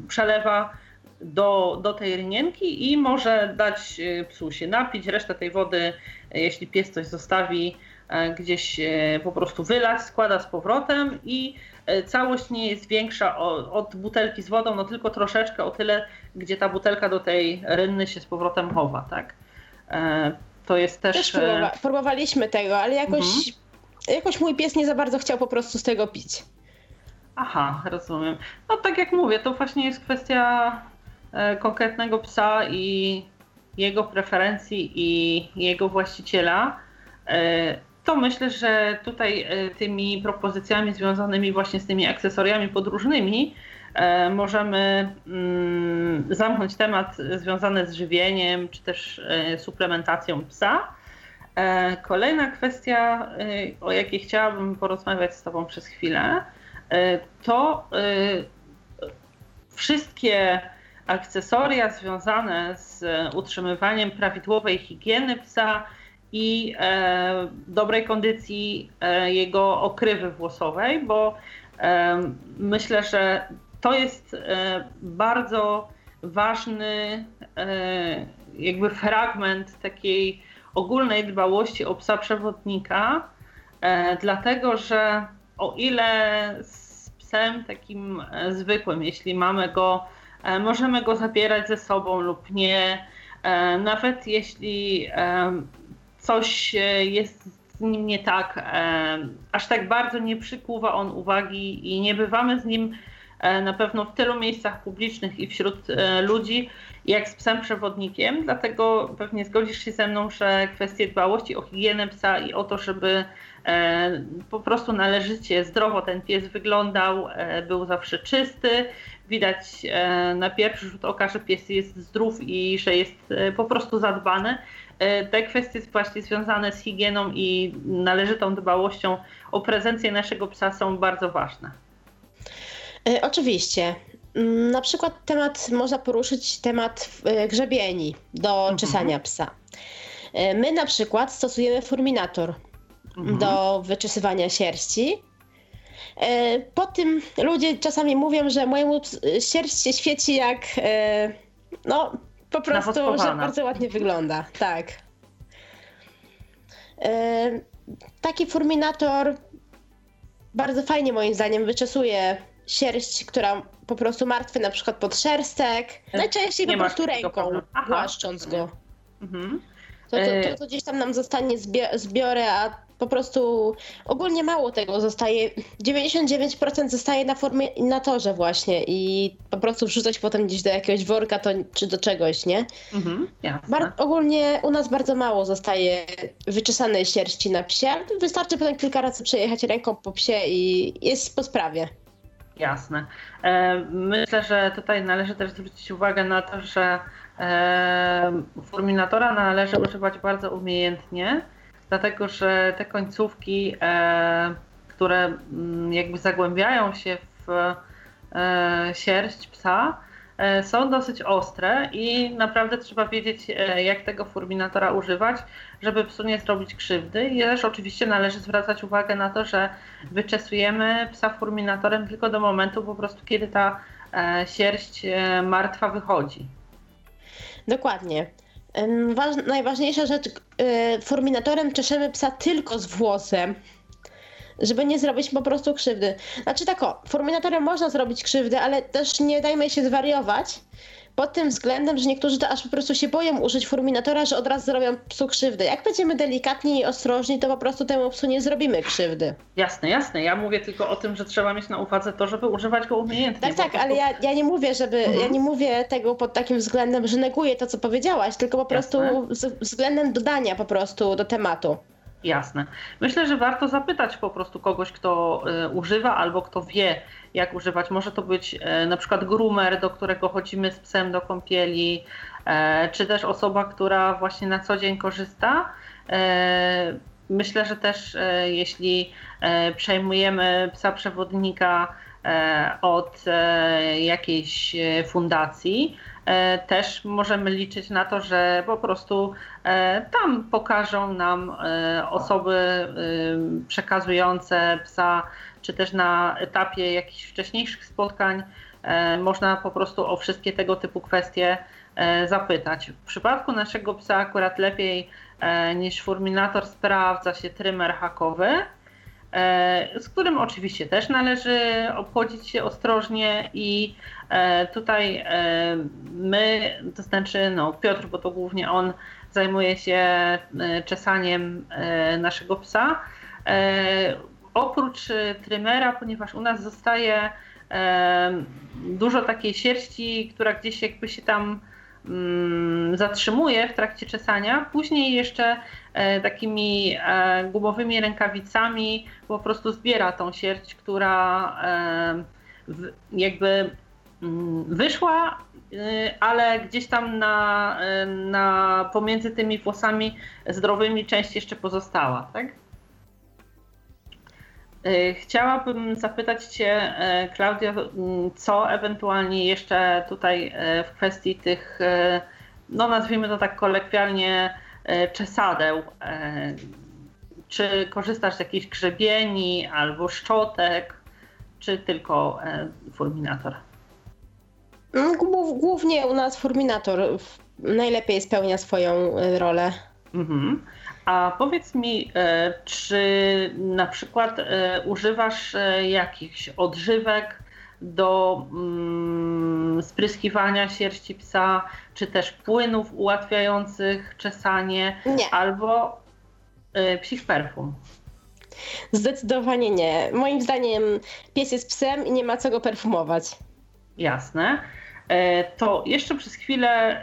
przelewa do, do tej rynienki i może dać psu się napić. Resztę tej wody, jeśli pies coś zostawi, gdzieś po prostu wylać, składa z powrotem i całość nie jest większa od butelki z wodą, no tylko troszeczkę o tyle, gdzie ta butelka do tej rynny się z powrotem chowa, tak? To jest też... Też próbowa próbowaliśmy tego, ale jakoś, mhm. jakoś mój pies nie za bardzo chciał po prostu z tego pić. Aha, rozumiem. No tak jak mówię, to właśnie jest kwestia e, konkretnego psa i jego preferencji i jego właściciela. E, to myślę, że tutaj e, tymi propozycjami związanymi właśnie z tymi akcesoriami podróżnymi możemy mm, zamknąć temat związany z żywieniem czy też suplementacją psa. Kolejna kwestia, o jakiej chciałabym porozmawiać z Tobą przez chwilę, E, to e, wszystkie akcesoria związane z utrzymywaniem prawidłowej higieny psa i e, dobrej kondycji jego okrywy włosowej, bo myślę, że to jest bardzo ważny jakby fragment takiej ogólnej dbałości o psa przewodnika, dlatego że o ile z psem takim e, zwykłym, jeśli mamy go, e, możemy go zabierać ze sobą lub nie, e, nawet jeśli coś jest z nim nie tak, aż tak bardzo nie przykuwa on uwagi i nie bywamy z nim na pewno w tylu miejscach publicznych i wśród ludzi, jak z psem przewodnikiem. Dlatego pewnie zgodzisz się ze mną, że kwestie dbałości o higienę psa i o to, żeby E, po prostu należycie zdrowo ten pies wyglądał, e, był zawsze czysty. Widać e, na pierwszy rzut oka, że pies jest zdrów i że jest po prostu zadbany. Te kwestie właśnie związane z higieną i należytą dbałością o prezencję naszego psa są bardzo ważne. Oczywiście. Mm, na przykład temat, można poruszyć temat grzebieni do mhm. czesania psa. My na przykład stosujemy furminator mhm. do wyczesywania sierści. E, po tym ludzie czasami mówią, że mojemu sierść się świeci jak e, no po prostu, że bardzo ładnie wygląda. Tak. E, taki furminator bardzo fajnie moim zdaniem wyczesuje sierść, która po prostu martwy na przykład pod szerstek. Najczęściej Nie po prostu ręką, głaszcząc go. Mhm. To, to, to, to, gdzieś tam nam zostanie zbiorę, a po prostu ogólnie mało tego zostaje. 99% zostaje na formie na torze właśnie i po prostu wrzucać potem gdzieś do jakiegoś worka to, czy do czegoś, nie? Mhm, Bar- ogólnie u nas bardzo mało zostaje wyczesanej sierści na psie, wystarczy potem kilka razy przejechać ręką po psie i jest po sprawie. Jasne. E, myślę, że tutaj należy też zwrócić uwagę na to, że e, furminatora należy używać bardzo umiejętnie, dlatego że te końcówki, e, które mm, jakby zagłębiają się w e, sierść psa, e, są dosyć ostre i naprawdę trzeba wiedzieć, jak tego furminatora używać, żeby psu nie zrobić krzywdy. I też oczywiście należy zwracać uwagę na to, że wyczesujemy psa furminatorem tylko do momentu po prostu, kiedy ta sierść martwa wychodzi. Dokładnie najważniejsza rzecz, e, forminatorem czeszemy psa tylko z włosem, żeby nie zrobić po prostu krzywdy. Znaczy tak o, forminatorem można zrobić krzywdę, ale też nie dajmy się zwariować, pod tym względem, że niektórzy to aż po prostu się boją użyć furminatora, że od razu zrobią psu krzywdę. Jak będziemy delikatni i ostrożni, to po prostu temu psu nie zrobimy krzywdy. Jasne, jasne. Ja mówię tylko o tym, że trzeba mieć na uwadze to, żeby używać go umiejętnie. Tak, tak, ale ja, ja nie mówię, żeby, mhm. ja nie mówię tego pod takim względem, że neguję to, co powiedziałaś, tylko po prostu z, względem dodania po prostu do tematu. Jasne. Myślę, że warto zapytać po prostu kogoś, kto y, używa albo kto wie, jak używać. Może to być y, na przykład groomer, do którego chodzimy z psem do kąpieli, y, czy też osoba, która właśnie na co dzień korzysta. Myślę, że też jeśli przejmujemy psa przewodnika od jakiejś fundacji, E, też możemy liczyć na to, że po prostu e, tam pokażą nam e, osoby przekazujące psa, czy też na etapie jakichś wcześniejszych spotkań można po prostu o wszystkie tego typu kwestie zapytać. W przypadku naszego psa akurat lepiej niż furminator sprawdza się trymer hakowy, z którym oczywiście też należy obchodzić się ostrożnie i tutaj my, to znaczy no, Piotr, bo to głównie on zajmuje się czesaniem naszego psa, oprócz trymera, ponieważ u nas zostaje dużo takiej sierści, która gdzieś jakby się tam mm, zatrzymuje w trakcie czesania. Później jeszcze e, takimi e, gumowymi rękawicami po prostu zbiera tą sierść, która jakby wyszła, y, ale gdzieś tam na, na pomiędzy tymi włosami zdrowymi część jeszcze pozostała, tak? E, chciałabym zapytać Cię, Klaudia, co ewentualnie jeszcze tutaj w kwestii tych, no nazwijmy to tak kolekwialnie, czesadeł. Czy korzystasz z jakichś grzebieni albo szczotek, czy tylko fulminator? Mm, głównie u nas fulminator najlepiej spełnia swoją rolę. Mhm. A powiedz mi, e, czy na przykład e, używasz e, jakichś odżywek do mm, spryskiwania sierści psa, czy też płynów ułatwiających czesanie, nie. albo psich perfum? Zdecydowanie nie. Moim zdaniem pies jest psem i nie ma co go perfumować. Jasne. To jeszcze przez chwilę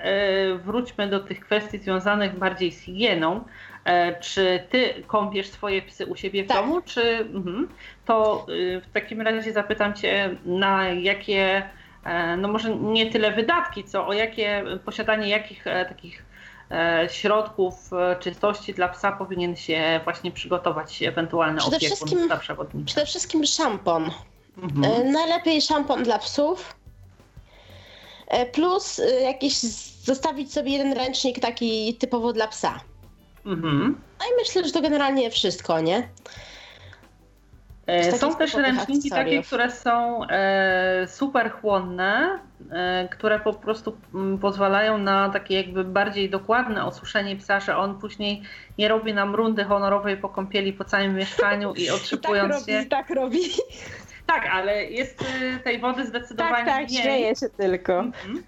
wróćmy do tych kwestii związanych bardziej z higieną. E, czy ty kąpiesz swoje psy u siebie w tak. domu, czy mhm. to y, w takim razie zapytam cię, na jakie, e, no może nie tyle wydatki, co o jakie posiadanie jakich e, takich środków czystości dla psa powinien się właśnie przygotować ewentualny przede opiekun wszystkim? Przede wszystkim szampon. Mhm. Najlepiej szampon dla psów. Plus jakiś zostawić sobie jeden ręcznik taki typowo dla psa. Mhm. No i myślę, że to generalnie wszystko, nie? E, są też ręczniki takie, które są e, super chłonne, e, które po prostu m, mm, pozwalają na takie jakby bardziej dokładne osuszenie psa, że on później nie robi nam rundy honorowej po kąpieli po całym mieszkaniu i otrzypując I tak robi, się. tak robi. Tak, ale jest y, tej wody zdecydowanie tak, tak, mniej. śmieję się tylko. Mhm.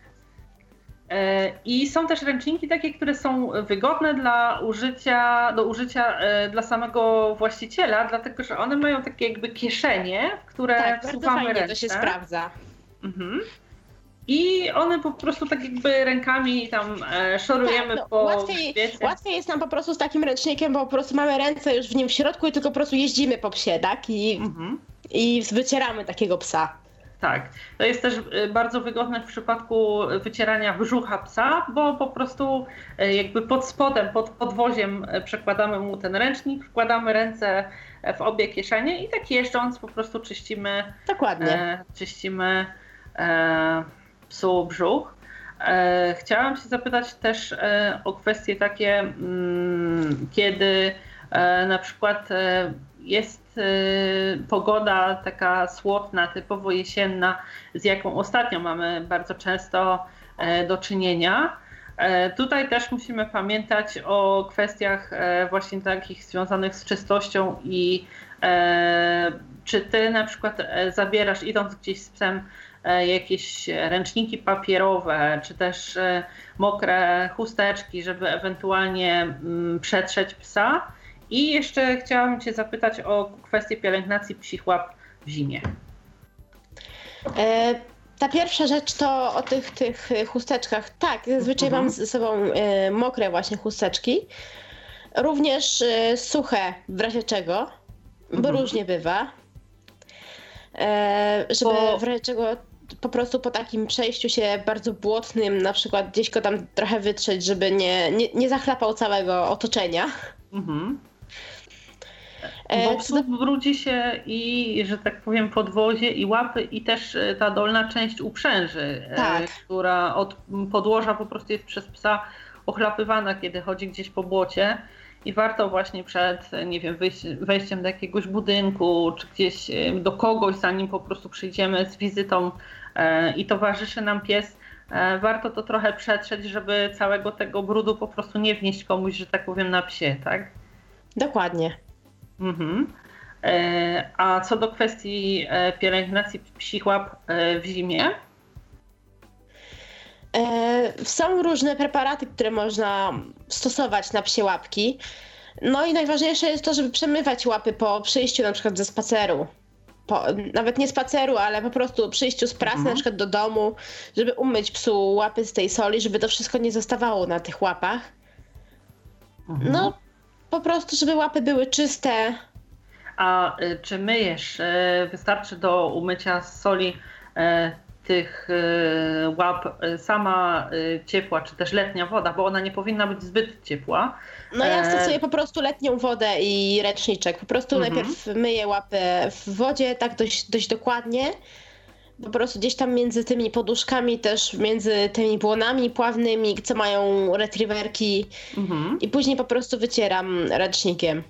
E, I są też ręczniki takie, które są wygodne dla użycia, do użycia e, dla samego właściciela, dlatego że one mają takie jakby kieszenie, w które tak, wsuwamy ręce. to się sprawdza. Mhm. I one po prostu tak jakby rękami tam e, szorujemy tak, no, po łatwiej, łatwiej jest nam po prostu z takim ręcznikiem, bo po prostu mamy ręce już w nim w środku i tylko po prostu jeździmy po psie, tak? I, mhm. I wycieramy takiego psa. Tak. To jest też y, bardzo wygodne w przypadku wycierania brzucha psa, bo po prostu y, jakby pod spodem, pod podwoziem y, przekładamy mu ten ręcznik, wkładamy ręce w obie kieszenie i tak jeżdżąc po prostu czyścimy. Dokładnie. E, czyścimy e, psu brzuch. E, chciałam się zapytać też o kwestie takie, mm, kiedy na przykład e, Y, pogoda taka słowna, typowo jesienna, z jaką ostatnio mamy bardzo często e, do czynienia. E, tutaj też musimy pamiętać o kwestiach e, właśnie takich związanych z czystością i czy ty na przykład zabierasz idąc gdzieś z psem jakieś ręczniki papierowe, czy też mokre chusteczki, żeby ewentualnie mm, przetrzeć psa, i jeszcze chciałam Cię zapytać o kwestię pielęgnacji psich łap w zimie. E, ta pierwsza rzecz to o tych, tych chusteczkach. Tak, zazwyczaj mhm. mam ze sobą e, mokre właśnie chusteczki. Również e, suche w razie czego, bo mhm. różnie bywa. E, żeby bo... w razie czego po prostu po takim przejściu się bardzo błotnym, na przykład gdzieś go tam trochę wytrzeć, żeby nie, nie, nie zachlapał całego otoczenia. Mhm. E, Bo psu brudzi się i, że tak powiem, podwozie i łapy i też e, ta dolna część uprzęży, e, tak. która od podłoża po prostu jest przez psa ochlapywana, kiedy chodzi gdzieś po błocie. I warto właśnie przed, nie wiem, wejściem do jakiegoś budynku, czy gdzieś do kogoś, zanim po prostu przyjdziemy z wizytą i towarzyszy nam pies, warto to trochę przetrzeć, żeby całego tego brudu po prostu nie wnieść komuś, że tak powiem, na psie, tak? Dokładnie. Mhm. A co do kwestii pielęgnacji psich łap w zimie, są różne preparaty, które można stosować na psie łapki. No i najważniejsze jest to, żeby przemywać łapy po przyjściu na przykład ze spaceru. Po, nawet nie spaceru, ale po prostu przyjściu z pracy, mhm. na przykład do domu, żeby umyć psu łapy z tej soli, żeby to wszystko nie zostawało na tych łapach. Mhm. No, po prostu, żeby łapy były czyste. A y, czy myjesz? Y, wystarczy do umycia z soli y, tych łap sama ciepła, czy też letnia woda, bo ona nie powinna być zbyt ciepła. No ja e, stosuję po prostu letnią wodę i ręczniczek. Po prostu mhm. najpierw myję łapę w wodzie tak dość, dość dokładnie. Po prostu gdzieś tam między tymi poduszkami, też między tymi błonami pławnymi, co mają retriewerki. Mhm. I później po prostu wycieram ręcznikiem.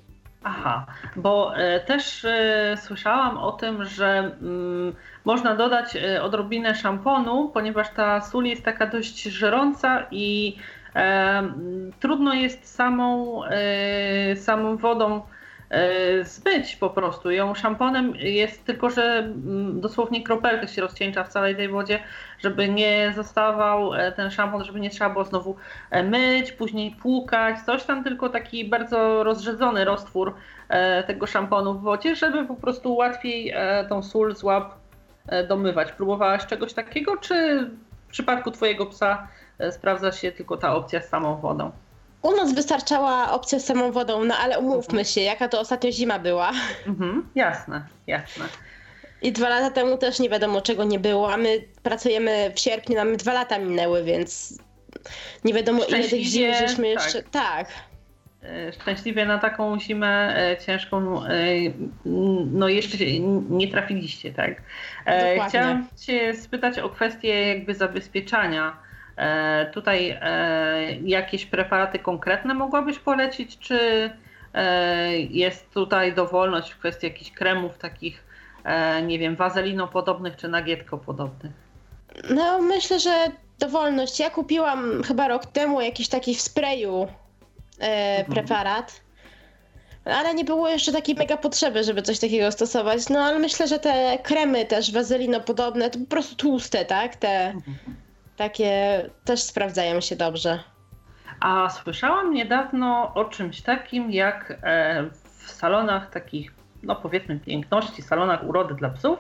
Aha, bo e, też e, słyszałam o tym, że mm, można dodać e, odrobinę szamponu, ponieważ ta sól jest taka dość żerąca i trudno jest samą, samą wodą zbyć po prostu. Ją szamponem jest tylko, że mm, dosłownie kropelkę się rozcieńcza w całej tej wodzie, żeby nie zostawał ten szampon, żeby nie trzeba było znowu myć, później płukać, coś tam, tylko taki bardzo rozrzedzony roztwór tego szamponu w wodzie, żeby po prostu łatwiej tą sól z łap E, domywać. Próbowałaś czegoś takiego, czy w przypadku Twojego psa e, sprawdza się tylko ta opcja z samą wodą? U nas wystarczała opcja z samą wodą, no ale umówmy się, jaka to ostatnio zima była. Mhm, jasne, jasne. I dwa lata temu też nie wiadomo czego nie było, a my pracujemy w sierpniu, mamy dwa lata minęły, więc nie wiadomo ile tych zim żeśmy jeszcze... Tak. tak. Szczęśliwie na taką zimę e, ciężką e, no jeszcze nie trafiliście, tak? Dokładnie. Chciałam cię spytać o kwestię jakby zabezpieczania. Tutaj jakieś preparaty konkretne mogłabyś polecić, czy jest tutaj dowolność w kwestii jakichś kremów takich, nie wiem, wazelinopodobnych czy nagietko-podobnych? No myślę, że dowolność. Ja kupiłam chyba rok temu jakiś taki w sprayu e, mhm. preparat. Ale nie było jeszcze takiej mega potrzeby, żeby coś takiego stosować. No ale myślę, że te kremy też wazelinopodobne, to po prostu tłuste, tak? Te mhm. Takie też sprawdzają się dobrze. A słyszałam niedawno o czymś takim, jak e, w salonach takich, no powiedzmy piękności, salonach urody dla psów,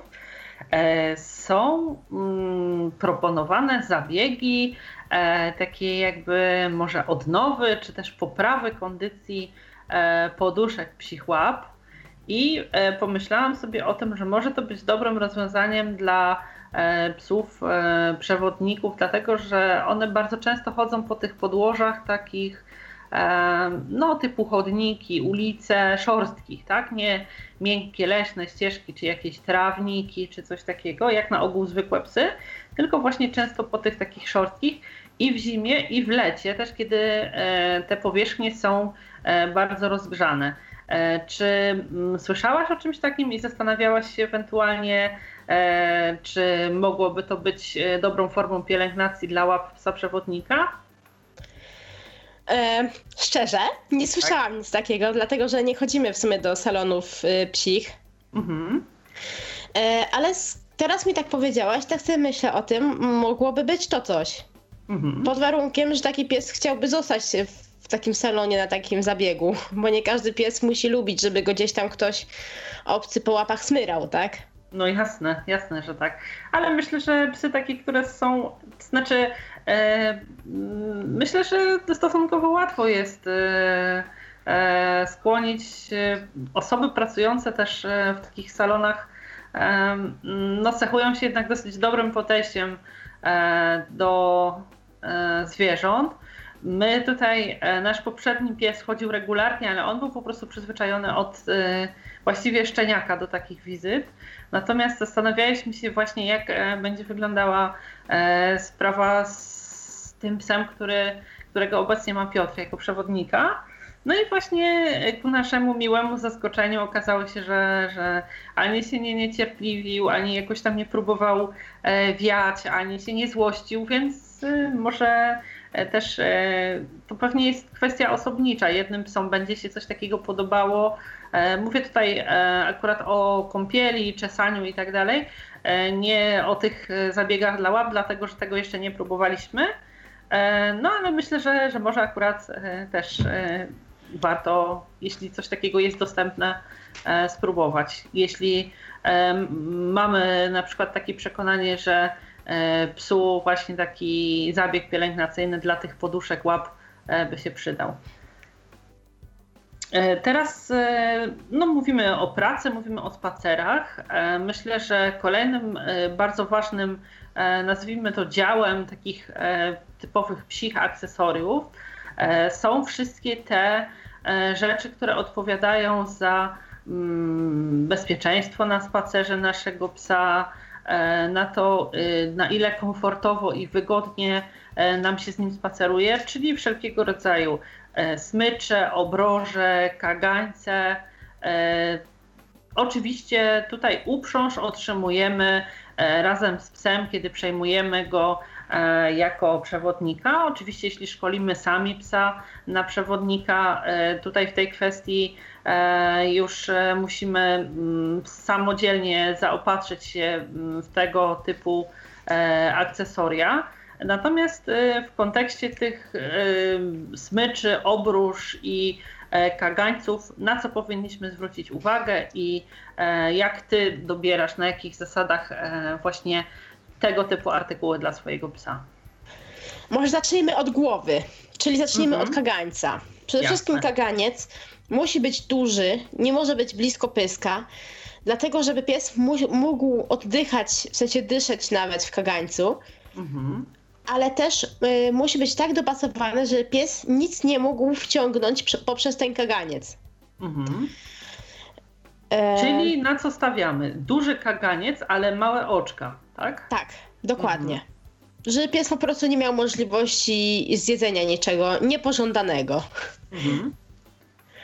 e, są mm, proponowane zabiegi E, takie jakby może odnowy, czy też poprawy kondycji poduszek psich łap. I pomyślałam sobie o tym, że może to być dobrym rozwiązaniem dla psów przewodników, dlatego że one bardzo często chodzą po tych podłożach takich no, typu chodniki, ulice szorstkich, tak? Nie miękkie leśne ścieżki, czy jakieś trawniki, czy coś takiego, jak na ogół zwykłe psy, tylko właśnie często po tych takich szorstkich i w zimie, i w lecie, też kiedy e, te powierzchnie są e, bardzo rozgrzane. E, czy mm, słyszałaś o czymś takim i zastanawiałaś się ewentualnie, czy mogłoby to być dobrą formą pielęgnacji dla łap psa przewodnika? E, szczerze, nie słyszałam tak? nic takiego, dlatego że nie chodzimy w sumie do salonów y, psich. Mhm. E, ale teraz mi tak powiedziałaś, tak sobie myślę o tym, mogłoby być to coś. Mhm. Pod warunkiem, że taki pies chciałby zostać w takim salonie, na takim zabiegu, bo nie każdy pies musi lubić, żeby go gdzieś tam ktoś obcy po łapach smyrał, tak? No jasne, jasne, że tak. Ale myślę, że psy takie, które są, znaczy e, myślę, że stosunkowo łatwo jest e, e, skłonić e, osoby pracujące też e, w takich salonach, no cechują się jednak dosyć dobrym podejściem do zwierząt. My tutaj, nasz poprzedni pies chodził regularnie, ale on był po prostu przyzwyczajony od właściwie szczeniaka do takich wizyt. Natomiast zastanawialiśmy się właśnie, jak e, będzie wyglądała e, sprawa z tym psem, który, którego obecnie ma Piotr jako przewodnika. No i właśnie ku naszemu miłemu zaskoczeniu okazało się, że, że ani się nie niecierpliwił, ani jakoś tam nie próbował wiać, ani się nie złościł, więc może też to pewnie jest kwestia osobnicza. Jednym psom będzie się coś takiego podobało. Mówię tutaj akurat o kąpieli, czesaniu i tak dalej, nie o tych zabiegach dla łap, dlatego że tego jeszcze nie próbowaliśmy. No ale myślę, że, że może akurat też warto, jeśli coś takiego jest dostępne, spróbować. Jeśli mamy na przykład takie przekonanie, że psu właśnie taki zabieg pielęgnacyjny dla tych poduszek łap by się przydał. Teraz no, mówimy o pracy, mówimy o spacerach. Myślę, że kolejnym bardzo ważnym, nazwijmy to działem takich typowych psich akcesoriów są wszystkie te rzeczy, które odpowiadają za mm, bezpieczeństwo na spacerze naszego psa, na to, na ile komfortowo i wygodnie nam się z nim spaceruje, czyli wszelkiego rodzaju smycze, obroże, kagańce. Oczywiście tutaj uprząż otrzymujemy razem z psem, kiedy przejmujemy go jako przewodnika. Oczywiście, jeśli szkolimy sami psa na przewodnika, tutaj w tej kwestii już musimy samodzielnie zaopatrzyć się w tego typu akcesoria. Natomiast w kontekście tych smyczy, obróż i kagańców, na co powinniśmy zwrócić uwagę i jak ty dobierasz, na jakich zasadach właśnie tego typu artykuły dla swojego psa? Może zacznijmy od głowy, czyli zacznijmy mhm. od kagańca. Przede Jasne. wszystkim kaganiec musi być duży, nie może być blisko pyska, dlatego żeby pies mógł oddychać, w sensie dyszeć nawet w kagańcu. Mhm. Ale też y, musi być tak dopasowany, że pies nic nie mógł wciągnąć poprzez ten kaganiec. Mhm. E... Czyli na co stawiamy? Duży kaganiec, ale małe oczka tak? Tak, dokładnie. Mhm. Że pies po prostu nie miał możliwości zjedzenia niczego niepożądanego. Mhm.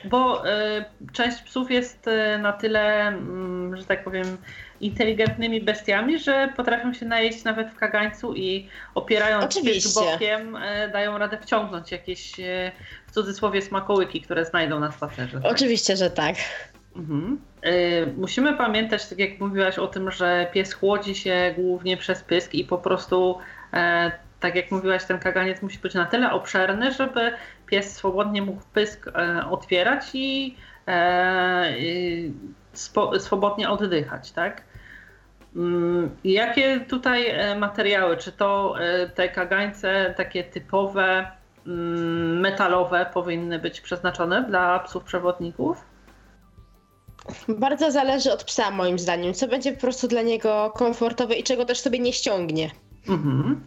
Bo y, część psów jest y, na tyle, y, że tak powiem, inteligentnymi bestiami, że potrafią się najeść nawet w kagańcu i opierając się bokiem dają radę wciągnąć jakieś w cudzysłowie smakołyki, które znajdą na spacerze. Tak? Oczywiście, że tak. Mhm. Y, musimy pamiętać, tak jak mówiłaś o tym, że pies chłodzi się głównie przez pysk i po prostu, e, tak jak mówiłaś, ten kaganiec musi być na tyle obszerny, żeby pies swobodnie mógł pysk e, otwierać i e, swobodnie oddychać, tak? Mm, jakie tutaj materiały? Czy to te kagańce takie typowe, mm, metalowe powinny być przeznaczone dla psów przewodników? Bardzo zależy od psa, moim zdaniem, co będzie po prostu dla niego komfortowe i czego też sobie nie ściągnie. Mhm.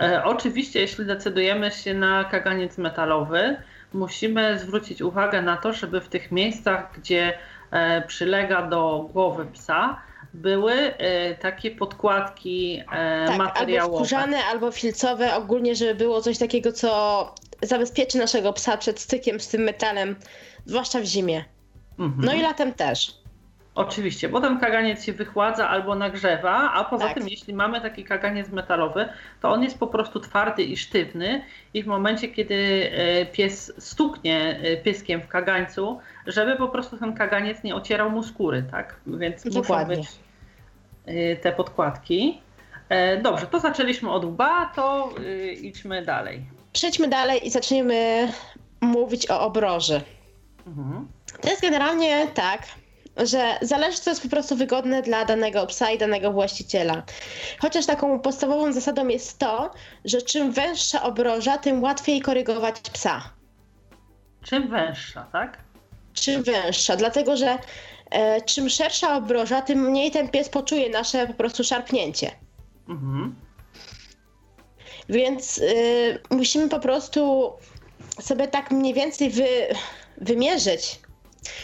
E, oczywiście, jeśli decydujemy się na kaganiec metalowy, musimy zwrócić uwagę na to, żeby w tych miejscach, gdzie e, przylega do głowy psa, były e, takie podkładki e, tak, materiałowe. Albo skórzane, albo filcowe, ogólnie, żeby było coś takiego, co zabezpieczy naszego psa przed stykiem z tym metalem, zwłaszcza w zimie. Mhm. No i latem też. Oczywiście, potem kaganiec się wychładza albo nagrzewa, a poza tak. tym, jeśli mamy taki kaganiec metalowy, to on jest po prostu twardy i sztywny i w momencie, kiedy e, pies stuknie pyskiem w kagańcu, żeby po prostu ten kaganiec nie ocierał mu skóry, tak? Więc Dokładnie. muszą być te podkładki. Dobrze, to zaczęliśmy od łba, to idźmy dalej. Przejdźmy dalej i zacznijmy mówić o obroży. Mhm. To jest generalnie tak, że zależy, co jest po prostu wygodne dla danego psa i danego właściciela. Chociaż taką podstawową zasadą jest to, że czym węższa obroża, tym łatwiej korygować psa. Czym węższa, tak? Czym węższa, dlatego że e, czym szersza obroża, tym mniej ten pies poczuje nasze po prostu szarpnięcie. Mhm. Więc y, musimy po prostu sobie tak mniej więcej wy, wymierzyć,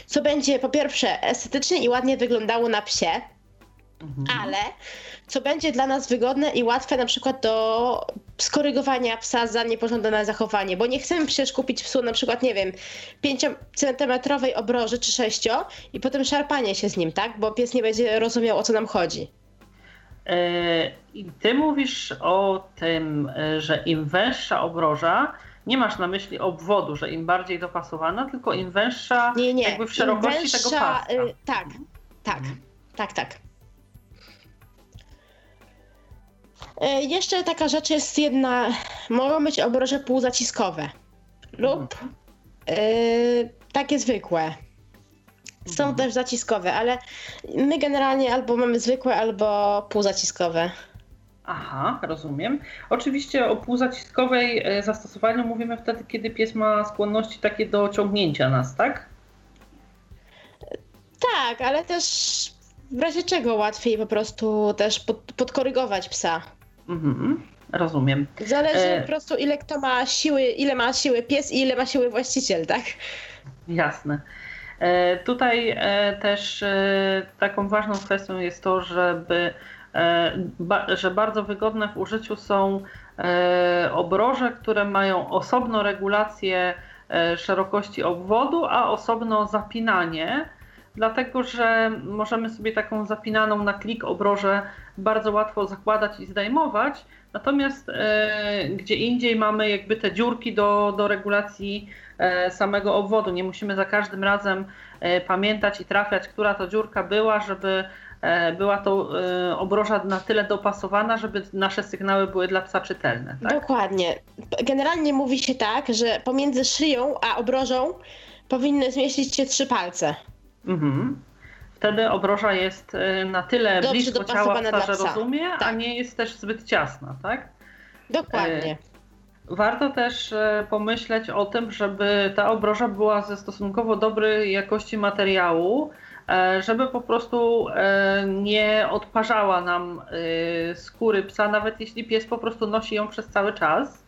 co będzie po pierwsze estetycznie i ładnie wyglądało na psie, mhm. ale co będzie dla nas wygodne i łatwe na przykład do skorygowania psa za niepożądane zachowanie, bo nie chcemy przecież kupić psu na przykład, nie wiem, 5-centymetrowej obroży czy 6 i potem szarpanie się z nim, tak? Bo pies nie będzie rozumiał o co nam chodzi. E, I ty mówisz o tym, e, że im węższa obroża, nie masz na myśli obwodu, że im bardziej dopasowana, tylko im węższa nie, nie. jakby w szerokości węższa, tego paska. Y, tak, tak, mhm. tak, tak. Jeszcze taka rzecz jest jedna, mogą być obroże półzaciskowe lub y, takie zwykłe. Są mhm. też zaciskowe, ale my generalnie albo mamy zwykłe, albo półzaciskowe. Aha, rozumiem. Oczywiście o półzaciskowej e, zastosowaniu mówimy wtedy, kiedy pies ma skłonności takie do ciągnięcia nas, tak? Tak, ale też w razie czego łatwiej po prostu też pod, podkorygować psa. Mhm, rozumiem. Zależy e... po prostu ile kto ma siły, ile ma siły pies i ile ma siły właściciel, tak? Jasne. E, tutaj e, też e, taką ważną kwestią jest to, żeby że bardzo wygodne w użyciu są obroże, które mają osobno regulację szerokości obwodu, a osobno zapinanie, dlatego że możemy sobie taką zapinaną na klik obrożę bardzo łatwo zakładać i zdejmować, natomiast gdzie indziej mamy jakby te dziurki do, do regulacji E, samego obwodu. Nie musimy za każdym razem e, pamiętać i trafiać, która to dziurka była, żeby e, była to obroża na tyle dopasowana, żeby nasze sygnały były dla psa czytelne. Tak? Dokładnie. Generalnie mówi się tak, że pomiędzy szyją a obrożą powinny zmieścić się trzy palce. Mhm. Wtedy obroża jest na tyle Dobrze blisko ciała psa, że rozumie, tak. a nie jest też zbyt ciasna, tak? Dokładnie. Warto też e, pomyśleć o tym, żeby ta obroża była ze stosunkowo dobrej jakości materiału, e, żeby po prostu e, nie odparzała nam skóry psa, nawet jeśli pies po prostu nosi ją przez cały czas.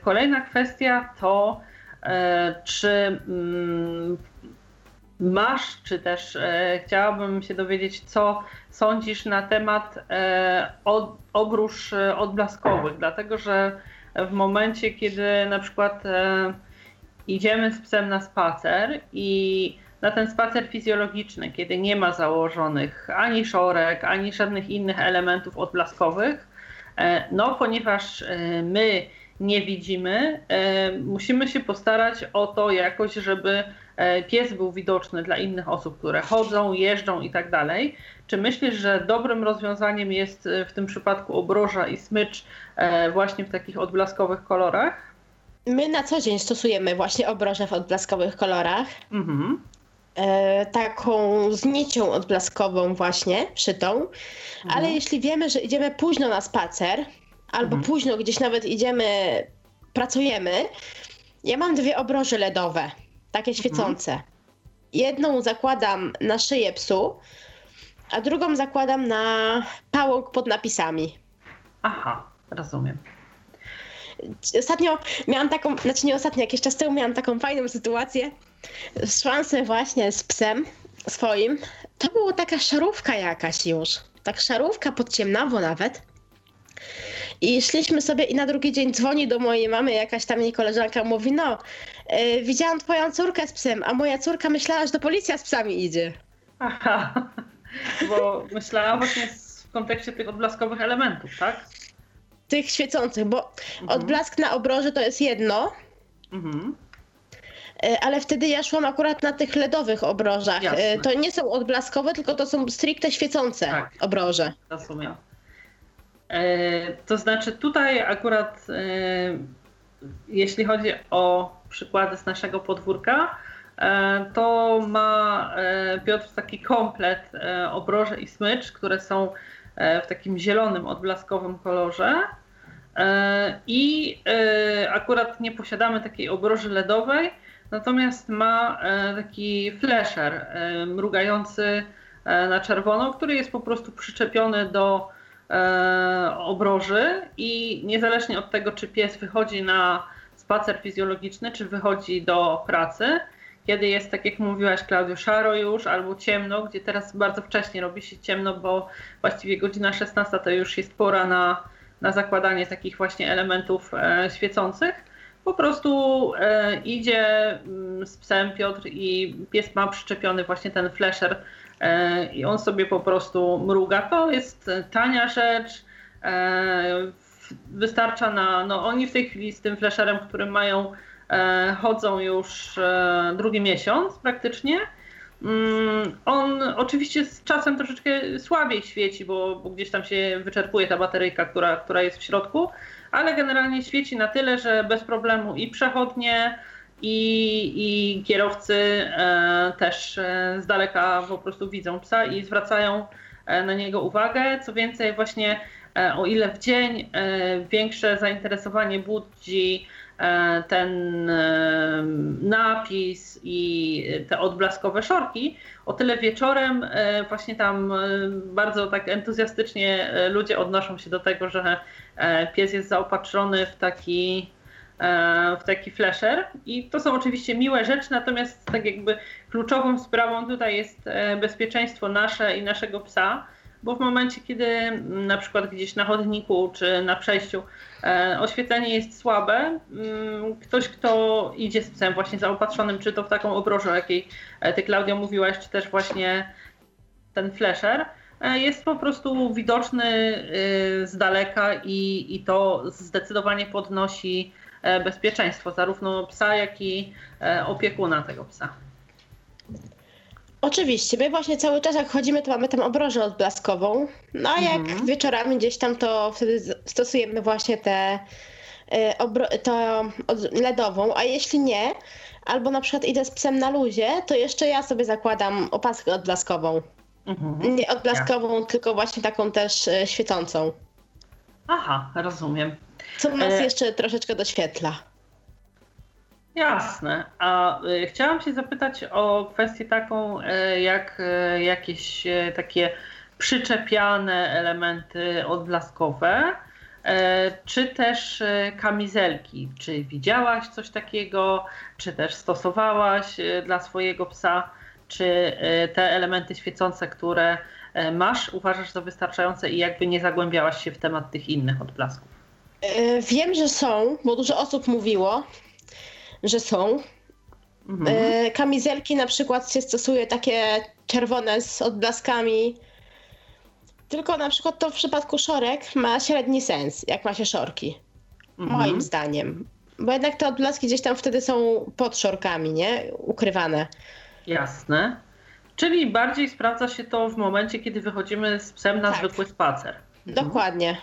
Kolejna kwestia to, czy mm, masz, czy też chciałabym się dowiedzieć, co sądzisz na temat obróż odblaskowych, dlatego że w momencie, kiedy na przykład e, idziemy z psem na spacer i na ten spacer fizjologiczny, kiedy nie ma założonych ani szorek, ani żadnych innych elementów odblaskowych, e, no ponieważ e, my nie widzimy, musimy się postarać o to jakoś, żeby pies był widoczny dla innych osób, które chodzą, jeżdżą i tak dalej. Czy myślisz, że dobrym rozwiązaniem jest e, w tym przypadku obroża i smycz e, właśnie w takich odblaskowych kolorach? My na co dzień stosujemy właśnie obrożę w odblaskowych kolorach. Mhm. E, taką z nicią odblaskową właśnie, szytą. Mhm. Ale jeśli wiemy, że idziemy późno na spacer, albo mhm. późno gdzieś nawet idziemy, pracujemy, ja mam dwie obroże LEDowe, takie mhm. świecące. Jedną zakładam na szyję psu, a drugą zakładam na pałąk pod napisami. Aha, rozumiem. Ostatnio miałam taką, znaczy nie ostatnio, jakiś czas temu miałam taką fajną sytuację. Szłam sobie właśnie z psem swoim. To była taka szarówka jakaś już. Tak szarówka pod ciemnawo nawet. I szliśmy sobie i na drugi dzień dzwoni do mojej mamy jakaś tam jej koleżanka, mówi no, yy, widziałam twoją córkę z psem, a moja córka myślała, że to policja z psami idzie. Aha. Bo myślałam właśnie w kontekście tych odblaskowych elementów, tak? Tych świecących, bo mhm. odblask na obroży to jest jedno. Mhm. E, ale wtedy ja szłam akurat na tych LEDowych obrożach. E. To nie są odblaskowe, tylko to są stricte świecące tak. obroże. Rozumiem. E, to znaczy tutaj akurat e, jeśli chodzi o przykłady z naszego podwórka, E, to ma e, Piotr taki komplet e, obroże i smycz, które są w takim zielonym, odblaskowym kolorze. I akurat nie posiadamy takiej obroży LEDowej, natomiast ma taki flasher mrugający na czerwono, który jest po prostu przyczepiony do obroży i niezależnie od tego, czy pies wychodzi na spacer fizjologiczny, czy wychodzi do pracy, kiedy jest, tak jak mówiłaś Klaudio, szaro już albo ciemno, gdzie teraz bardzo wcześnie robi się ciemno, bo właściwie godzina 16 to już jest pora na na zakładanie takich właśnie elementów świecących. Po prostu idzie mm, z psem Piotr i pies ma przyczepiony właśnie ten flasher i on sobie po prostu mruga. To jest tania rzecz. Wystarcza na. No, oni w tej chwili z tym flasherem, którym mają, chodzą już drugi miesiąc praktycznie. Mm, on oczywiście z czasem troszeczkę słabiej świeci, bo, bo, gdzieś tam się wyczerpuje ta bateryjka, która, która jest w środku, ale generalnie świeci na tyle, że bez problemu i przechodnie, i, i kierowcy e, też e, z daleka po prostu widzą psa i zwracają e, na niego uwagę. Co więcej, właśnie e, o ile w dzień e, większe zainteresowanie budzi E, ten e, napis i te odblaskowe szorki, o tyle wieczorem e, właśnie tam bardzo tak entuzjastycznie ludzie odnoszą się do tego, że pies jest zaopatrzony w taki w taki flasher. I to są oczywiście miłe rzeczy, natomiast tak jakby kluczową sprawą tutaj jest bezpieczeństwo nasze i naszego psa, bo w momencie, kiedy mm, na przykład gdzieś na chodniku czy na przejściu e, oświetlenie jest słabe, mm, ktoś, kto idzie z psem właśnie zaopatrzonym, czy to w taką obrożę, o jakiej e, ty Klaudio mówiłaś, czy też właśnie ten flasher, e, jest po prostu widoczny z daleka i, i to zdecydowanie podnosi bezpieczeństwo zarówno psa, jak i opiekuna tego psa. Oczywiście, my właśnie cały czas jak chodzimy, to mamy tam obrożę odblaskową, no a jak mhm. wieczorami gdzieś tam, to wtedy stosujemy właśnie tę y, LEDową, a jeśli nie, albo na przykład idę z psem na luzie, to jeszcze ja sobie zakładam opaskę odblaskową. Mhm. Nie odblaskową, ja. tylko właśnie taką też y, świecącą. Aha, rozumiem. Co nas e... jeszcze troszeczkę doświetla. Jasne. A y, chciałam się zapytać o kwestię taką, y, jak y, jakieś takie przyczepiane elementy odblaskowe, czy też kamizelki. Czy widziałaś coś takiego, czy też stosowałaś dla swojego psa? Czy te elementy świecące, które masz, uważasz za wystarczające i jakby nie zagłębiałaś się w temat tych innych odblasków? Wiem, że są, bo dużo osób mówiło, że są. Mhm. E, kamizelki na przykład się stosuje takie czerwone z odblaskami. Tylko na przykład to w przypadku szorek ma średni sens, jak ma się szorki. Mhm. Moim zdaniem. Bo jednak te odblaski gdzieś tam wtedy są pod szorkami, nie? Ukrywane. Jasne. Czyli bardziej sprawdza się to w momencie, kiedy wychodzimy z psem na tak. zwykły spacer. Mhm. Dokładnie.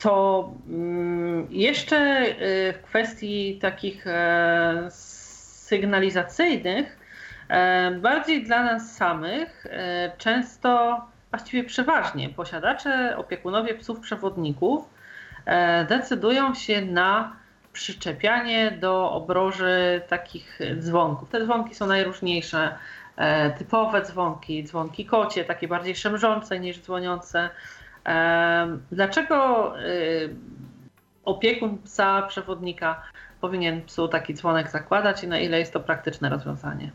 To mm, jeszcze y, w kwestii takich e, sygnalizacyjnych, e, bardziej dla nas samych, e, często, właściwie przeważnie, posiadacze, opiekunowie psów przewodników decydują się na przyczepianie do obroży takich dzwonków. Te dzwonki są najróżniejsze. Typowe dzwonki, dzwonki kocie, takie bardziej szemrzące niż dzwoniące Dlaczego y, opiekun psa, przewodnika powinien psu taki dzwonek zakładać i na ile jest to praktyczne rozwiązanie?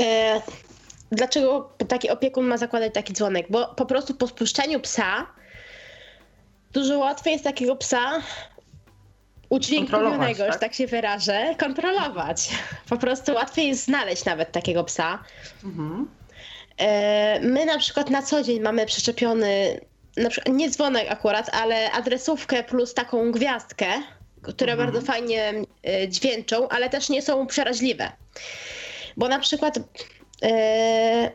E, dlaczego taki opiekun ma zakładać taki dzwonek? Bo po prostu po spuszczeniu psa dużo łatwiej jest takiego psa udźwiękowionego, tak? że tak się wyrażę, kontrolować. Po prostu łatwiej jest znaleźć nawet takiego psa. Mhm. E, my na przykład na co dzień mamy przyczepiony, na przykład, nie dzwonek akurat, ale adresówkę plus taką gwiazdkę, które mhm. bardzo fajnie e, dźwięczą, ale też nie są przeraźliwe. Bo na przykład e,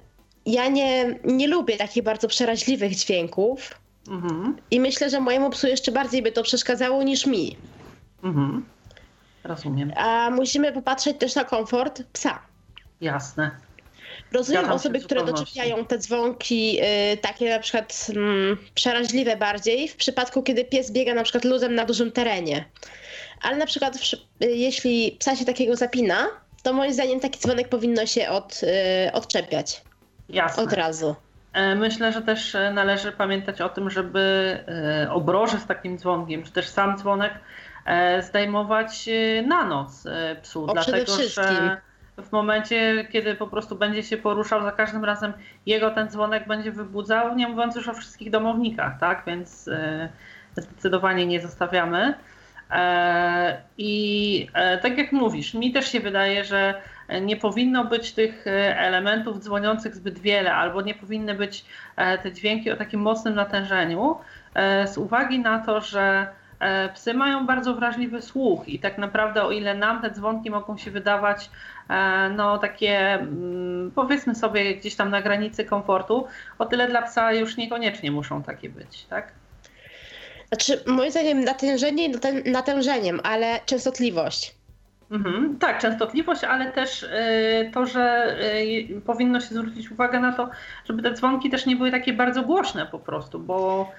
ja nie, nie lubię takich bardzo przeraźliwych dźwięków mhm. i myślę, że mojemu psu jeszcze bardziej by to przeszkadzało niż mi. Mhm. Rozumiem. A musimy popatrzeć też na komfort psa. Jasne. Rozumiem osoby, które doczepiają te dzwonki y, takie na przykład mm, przeraźliwe bardziej w przypadku, kiedy pies biega na przykład luzem na dużym terenie. Ale na przykład y, jeśli psa się takiego zapina, to moim zdaniem taki dzwonek powinno się od, y, odczepiać. Jasne. Od razu. E, myślę, że też e, należy pamiętać o tym, żeby e, obroże z takim dzwonkiem, czy też sam dzwonek zdejmować na noc psu. O, dlatego, że w momencie, kiedy po prostu będzie się poruszał, za każdym razem jego ten dzwonek będzie wybudzał, nie mówiąc już o wszystkich domownikach, tak? Więc zdecydowanie nie zostawiamy. I tak jak mówisz, mi też się wydaje, że nie powinno być tych e, elementów dzwoniących zbyt wiele, albo nie powinny być e, te dźwięki o takim mocnym natężeniu, e, z uwagi na to, że psy mają bardzo wrażliwy słuch i tak naprawdę o ile nam te dzwonki mogą się wydawać no takie mm, powiedzmy sobie gdzieś tam na granicy komfortu, o tyle dla psa już niekoniecznie muszą takie być, tak? Znaczy moim zdaniem natężenie natężeniem, ale częstotliwość. Mhm, tak, częstotliwość, ale też y, to, że y, powinno się zwrócić uwagę na to, żeby te dzwonki też nie były takie bardzo głośne po prostu, bo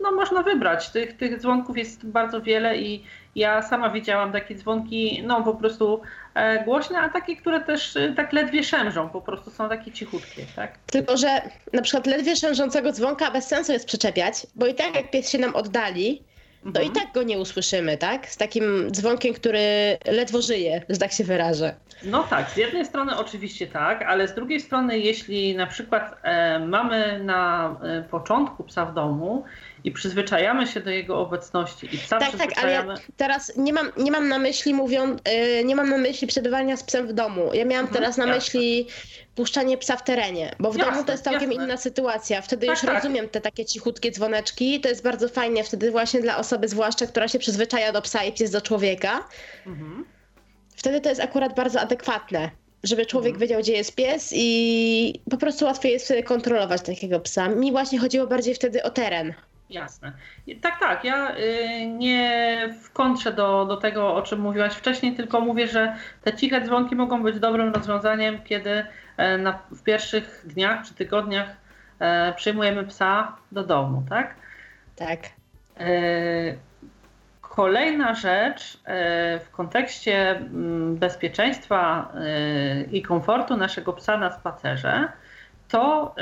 no, można wybrać. Tych, tych dzwonków jest bardzo wiele i ja sama widziałam takie dzwonki, no po prostu e, głośne, a takie, które też tak ledwie szemrzą, po prostu są takie cichutkie, tak? Tylko, że na przykład ledwie szemrzącego dzwonka bez sensu jest przyczepiać, bo i tak jak pies się nam oddali, to i mhm. tak go nie usłyszymy, tak? Z takim dzwonkiem, który ledwo żyje, że tak się wyrażę. No tak, z jednej strony oczywiście tak, ale z drugiej strony, jeśli na przykład e, mamy na e, początku psa w domu i przyzwyczajamy się do jego obecności i psa tak, tak, ale ja teraz nie mam, nie mam na myśli mówiąc, yy, nie mam na myśli przebywania z psem w domu. Ja miałam mhm, teraz na jasne. myśli puszczanie psa w terenie, bo w jasne, domu to jest całkiem jasne. inna sytuacja. Wtedy tak, już tak. rozumiem te takie cichutkie dzwoneczki. To jest bardzo fajnie wtedy właśnie dla osoby zwłaszcza, która się przyzwyczaja do psa i pies do człowieka. Mhm. Wtedy to jest akurat bardzo adekwatne żeby człowiek mhm. wiedział, gdzie jest pies i po prostu łatwiej jest wtedy kontrolować takiego psa. Mi właśnie chodziło bardziej wtedy o teren. Jasne. Tak, tak. Ja y, nie w kontrze do, do tego, o czym mówiłaś wcześniej, tylko mówię, że te ciche dzwonki mogą być dobrym rozwiązaniem, kiedy e, na, w pierwszych dniach czy tygodniach e, przyjmujemy psa do domu, tak? Tak. E, kolejna rzecz w kontekście mm, bezpieczeństwa i komfortu naszego psa na spacerze to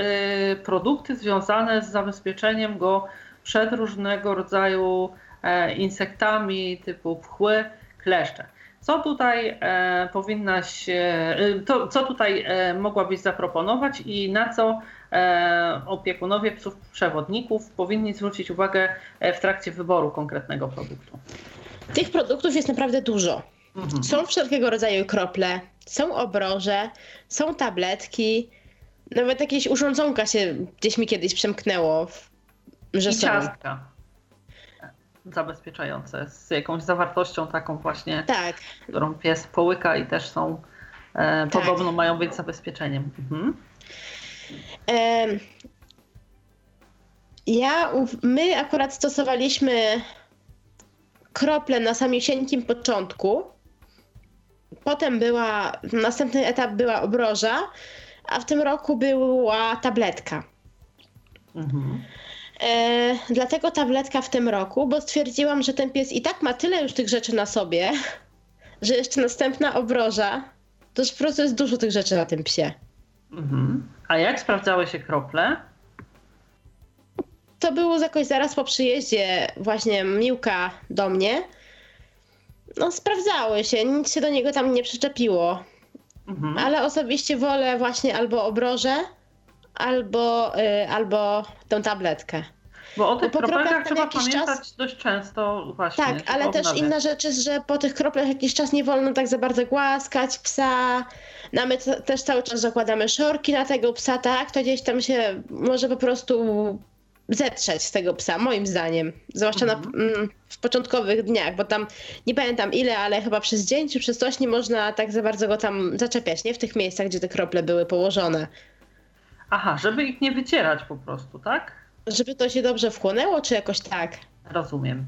produkty związane z zabezpieczeniem go przed różnego rodzaju e, insektami typu pchły, kleszcze. Co tutaj e, powinnaś, e, to, co tutaj mogłabyś zaproponować i na co opiekunowie psów przewodników powinni zwrócić uwagę w trakcie wyboru konkretnego produktu? Tych produktów jest naprawdę dużo. Mhm. Są wszelkiego rodzaju krople, są obroże, są tabletki, nawet jakieś urządzonka się gdzieś mi kiedyś przemknęło w że I są. ciastka zabezpieczające z jakąś zawartością taką właśnie, tak. którą pies połyka i też są e, tak. podobno mają być zabezpieczeniem. Mhm. E, ja, my akurat stosowaliśmy krople na samiusieńkim początku. Potem była, następny etap była obroża, a w tym roku była tabletka. Mhm. E, dlatego tabletka w tym roku, bo stwierdziłam, że ten pies i tak ma tyle już tych rzeczy na sobie, że jeszcze następna obroża, to już po prostu jest dużo tych rzeczy na tym psie. Mhm. A jak sprawdzały się krople? To było jakoś zaraz po przyjeździe właśnie Miłka do mnie. No sprawdzały się, nic się do niego tam nie przyczepiło. Mhm. Ale osobiście wolę właśnie albo obroże, albo, y, albo tą tabletkę. Bo o tych Bo trzeba pamiętać czas... dość często właśnie. Tak, ale też inna rzecz jest, że po tych kroplach jakiś czas nie wolno tak za bardzo głaskać psa. No my też cały czas zakładamy szorki na tego psa, tak? To gdzieś tam się może po prostu zetrzeć z tego psa, moim zdaniem. Zwłaszcza mhm. na, mm, w początkowych dniach, bo tam nie pamiętam ile, ale chyba przez dzień czy przez coś nie można tak za bardzo go tam zaczepiać, nie? W tych miejscach, gdzie te krople były położone. Aha, żeby ich nie wycierać po prostu, tak? Żeby to się dobrze wchłonęło, czy jakoś tak? Rozumiem.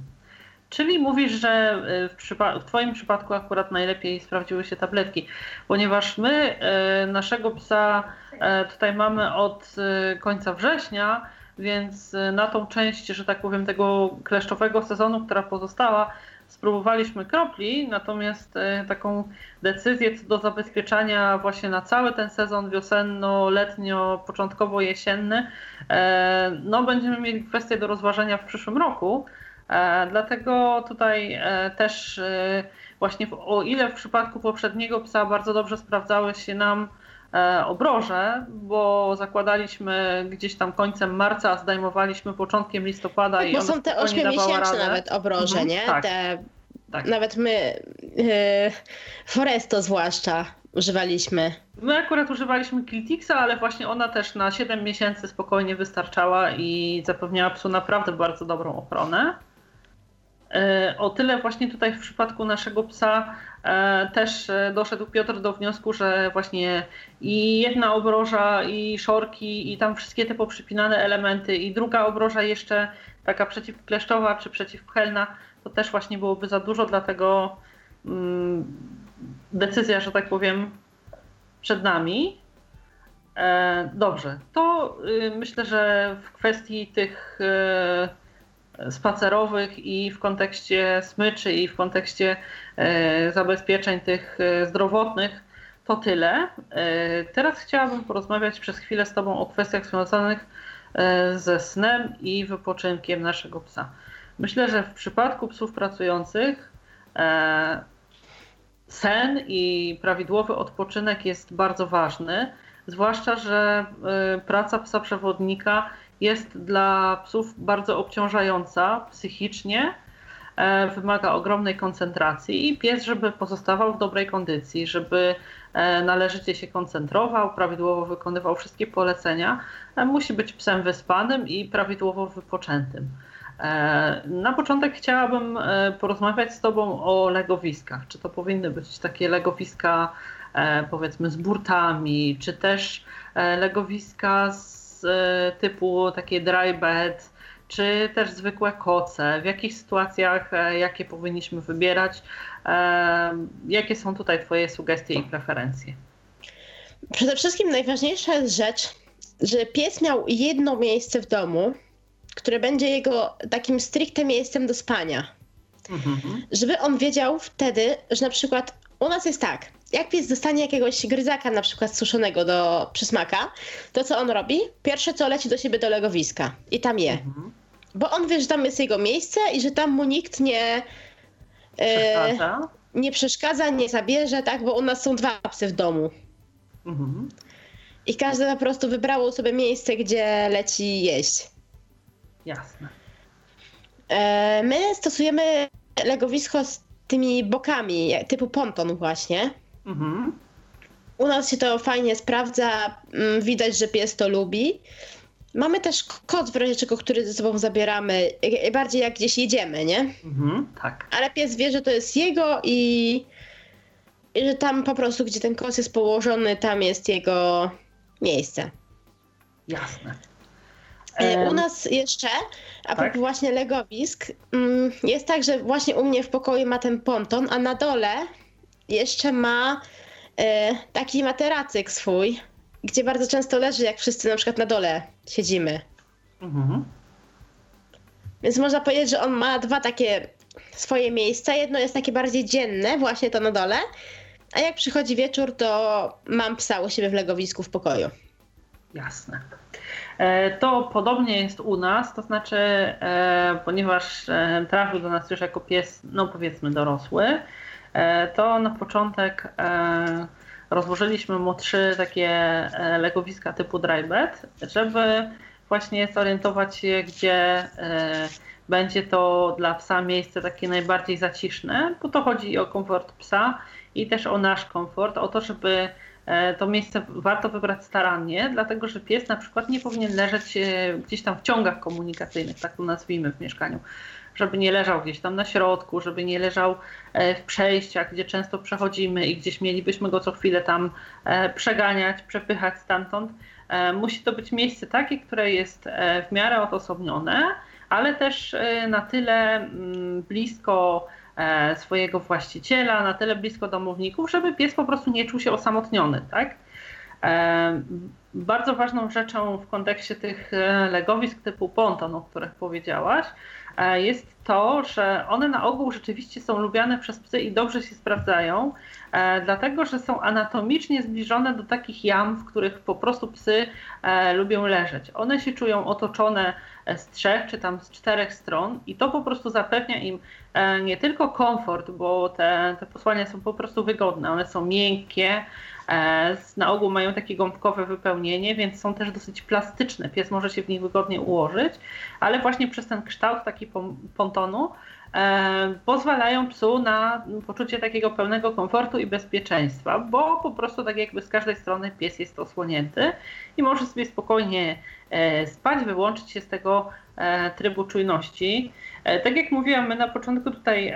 Czyli mówisz, że y, w, w, Twoim przypadku akurat najlepiej sprawdziły się tabletki, ponieważ my y, naszego psa y, tutaj mamy od końca września, więc na tą część, że tak powiem, tego kleszczowego sezonu, która pozostała, spróbowaliśmy kropli, natomiast e, taką decyzję co do zabezpieczania właśnie na cały ten sezon wiosenno-letnio, początkowo-jesienny, e, no będziemy mieli kwestię do rozważenia w przyszłym roku. E, dlatego tutaj też właśnie o ile w przypadku poprzedniego psa bardzo dobrze sprawdzały się nam obroże, bo zakładaliśmy gdzieś tam końcem marca, a zdejmowaliśmy początkiem listopada tak, i bo są te ośmiomiesięczne nawet obroże, mhm, nie? Tak. Te, tak. Nawet my, yy, Foresto zwłaszcza, używaliśmy. My akurat używaliśmy Kiltixa, ale właśnie ona też na 7 miesięcy spokojnie wystarczała i zapewniała psu naprawdę bardzo dobrą ochronę. E, o tyle właśnie tutaj w przypadku naszego psa e, też e, doszedł Piotr do wniosku, że właśnie i jedna obroża, i szorki, i tam wszystkie te poprzypinane elementy, i druga obroża jeszcze taka przeciwkleszczowa czy przeciwpchelna, to też właśnie byłoby za dużo, dlatego mm, decyzja, że tak powiem, przed nami. Dobrze, to y, myślę, że w kwestii tych spacerowych i w kontekście smyczy i w kontekście e, zabezpieczeń tych e, zdrowotnych to tyle. E, teraz chciałabym porozmawiać przez chwilę z Tobą o kwestiach związanych ze snem i wypoczynkiem naszego psa. Myślę, że w przypadku psów pracujących sen i prawidłowy odpoczynek jest bardzo ważny, zwłaszcza, że praca psa przewodnika jest dla psów bardzo obciążająca psychicznie, e, wymaga ogromnej koncentracji i pies, żeby pozostawał w dobrej kondycji, żeby e, należycie się koncentrował, prawidłowo wykonywał wszystkie polecenia, e, musi być psem wyspanym i prawidłowo wypoczętym. Na początek chciałabym porozmawiać z Tobą o legowiskach. Czy to powinny być takie legowiska, powiedzmy, z burtami, czy też legowiska z E, typu takie dry bed, czy też zwykłe koce, w jakich sytuacjach, e, jakie powinniśmy wybierać, e, jakie są tutaj Twoje sugestie i preferencje? Przede wszystkim najważniejsza jest rzecz, że pies miał jedno miejsce w domu, które będzie jego takim stricte miejscem do spania. Mhm. Żeby on wiedział wtedy, że na przykład u nas jest tak, jak pies dostanie jakiegoś gryzaka na przykład suszonego do przysmaka, to co on robi? Pierwsze co leci do siebie do legowiska i tam je. Mhm. Bo on wie, że tam jest jego miejsce i że tam mu nikt nie przeszkadza, e, nie, przeszkadza nie zabierze, tak? Bo u nas są dwa psy w domu. Mhm. I każdy po prostu wybrało sobie miejsce, gdzie leci jeść. Jasne. E, my stosujemy legowisko z tymi bokami, typu ponton właśnie. Mhm. U nas się to fajnie sprawdza, mm, widać, że pies to lubi. Mamy też kot w razie czego, który ze sobą zabieramy, bardziej jak gdzieś jedziemy, nie? Mhm, tak. Ale pies wie, że to jest jego i, i że tam po prostu, gdzie ten kot jest położony, tam jest jego miejsce. Jasne. E, u nas jeszcze, a tak? właśnie legowisk, mm, jest tak, że właśnie u mnie w pokoju ma ten ponton, a na dole jeszcze ma e, taki materacyk swój, gdzie bardzo często leży, jak wszyscy na przykład na dole siedzimy. Mhm. Więc można powiedzieć, że on ma dwa takie swoje miejsca. Jedno jest takie bardziej dzienne, właśnie to na dole, a jak przychodzi wieczór, to mam psa u siebie w legowisku w pokoju. Jasne. E, to podobnie jest u nas, to znaczy, e, ponieważ trafił do nas już jako pies, no powiedzmy dorosły, to na początek rozłożyliśmy mu trzy takie legowiska typu drybed, żeby właśnie zorientować się, gdzie będzie to dla psa miejsce takie najbardziej zaciszne, bo to chodzi o komfort psa i też o nasz komfort, o to, żeby E, to miejsce warto wybrać starannie, dlatego że pies na przykład nie powinien leżeć e, gdzieś tam w ciągach komunikacyjnych, tak to nazwijmy w mieszkaniu. Żeby nie leżał gdzieś tam na środku, żeby nie leżał e, w przejściach, gdzie często przechodzimy i gdzieś mielibyśmy go co chwilę tam przeganiać, przepychać stamtąd. Musi to być miejsce takie, które jest w miarę odosobnione, ale też na tyle mm, blisko E, swojego właściciela, na tyle blisko domowników, żeby pies po prostu nie czuł się osamotniony, tak? Bardzo ważną rzeczą w kontekście tych e, legowisk typu ponton, o których powiedziałaś, e, jest to, że one na ogół rzeczywiście są lubiane przez psy i dobrze się sprawdzają, e, dlatego że są anatomicznie zbliżone do takich jam, w których po prostu psy lubią leżeć. One się czują otoczone z trzech czy tam z czterech stron i to po prostu zapewnia im nie tylko komfort, bo te, te posłania są po prostu wygodne, one są miękkie, E, na ogół mają takie gąbkowe wypełnienie, więc są też dosyć plastyczne. Pies może się w nich wygodnie ułożyć, ale właśnie przez ten kształt taki pontonu e, pozwalają psu na poczucie takiego pełnego komfortu i bezpieczeństwa, bo po prostu tak jakby z każdej strony pies jest osłonięty i może sobie spokojnie e, spać, wyłączyć się z tego trybu czujności. Tak jak mówiłam, my na początku tutaj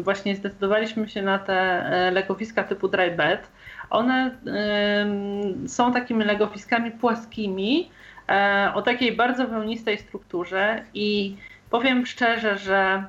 właśnie zdecydowaliśmy się na te legowiska typu dry bed, one są takimi legowiskami płaskimi, e, o takiej bardzo wełnistej strukturze i powiem szczerze, że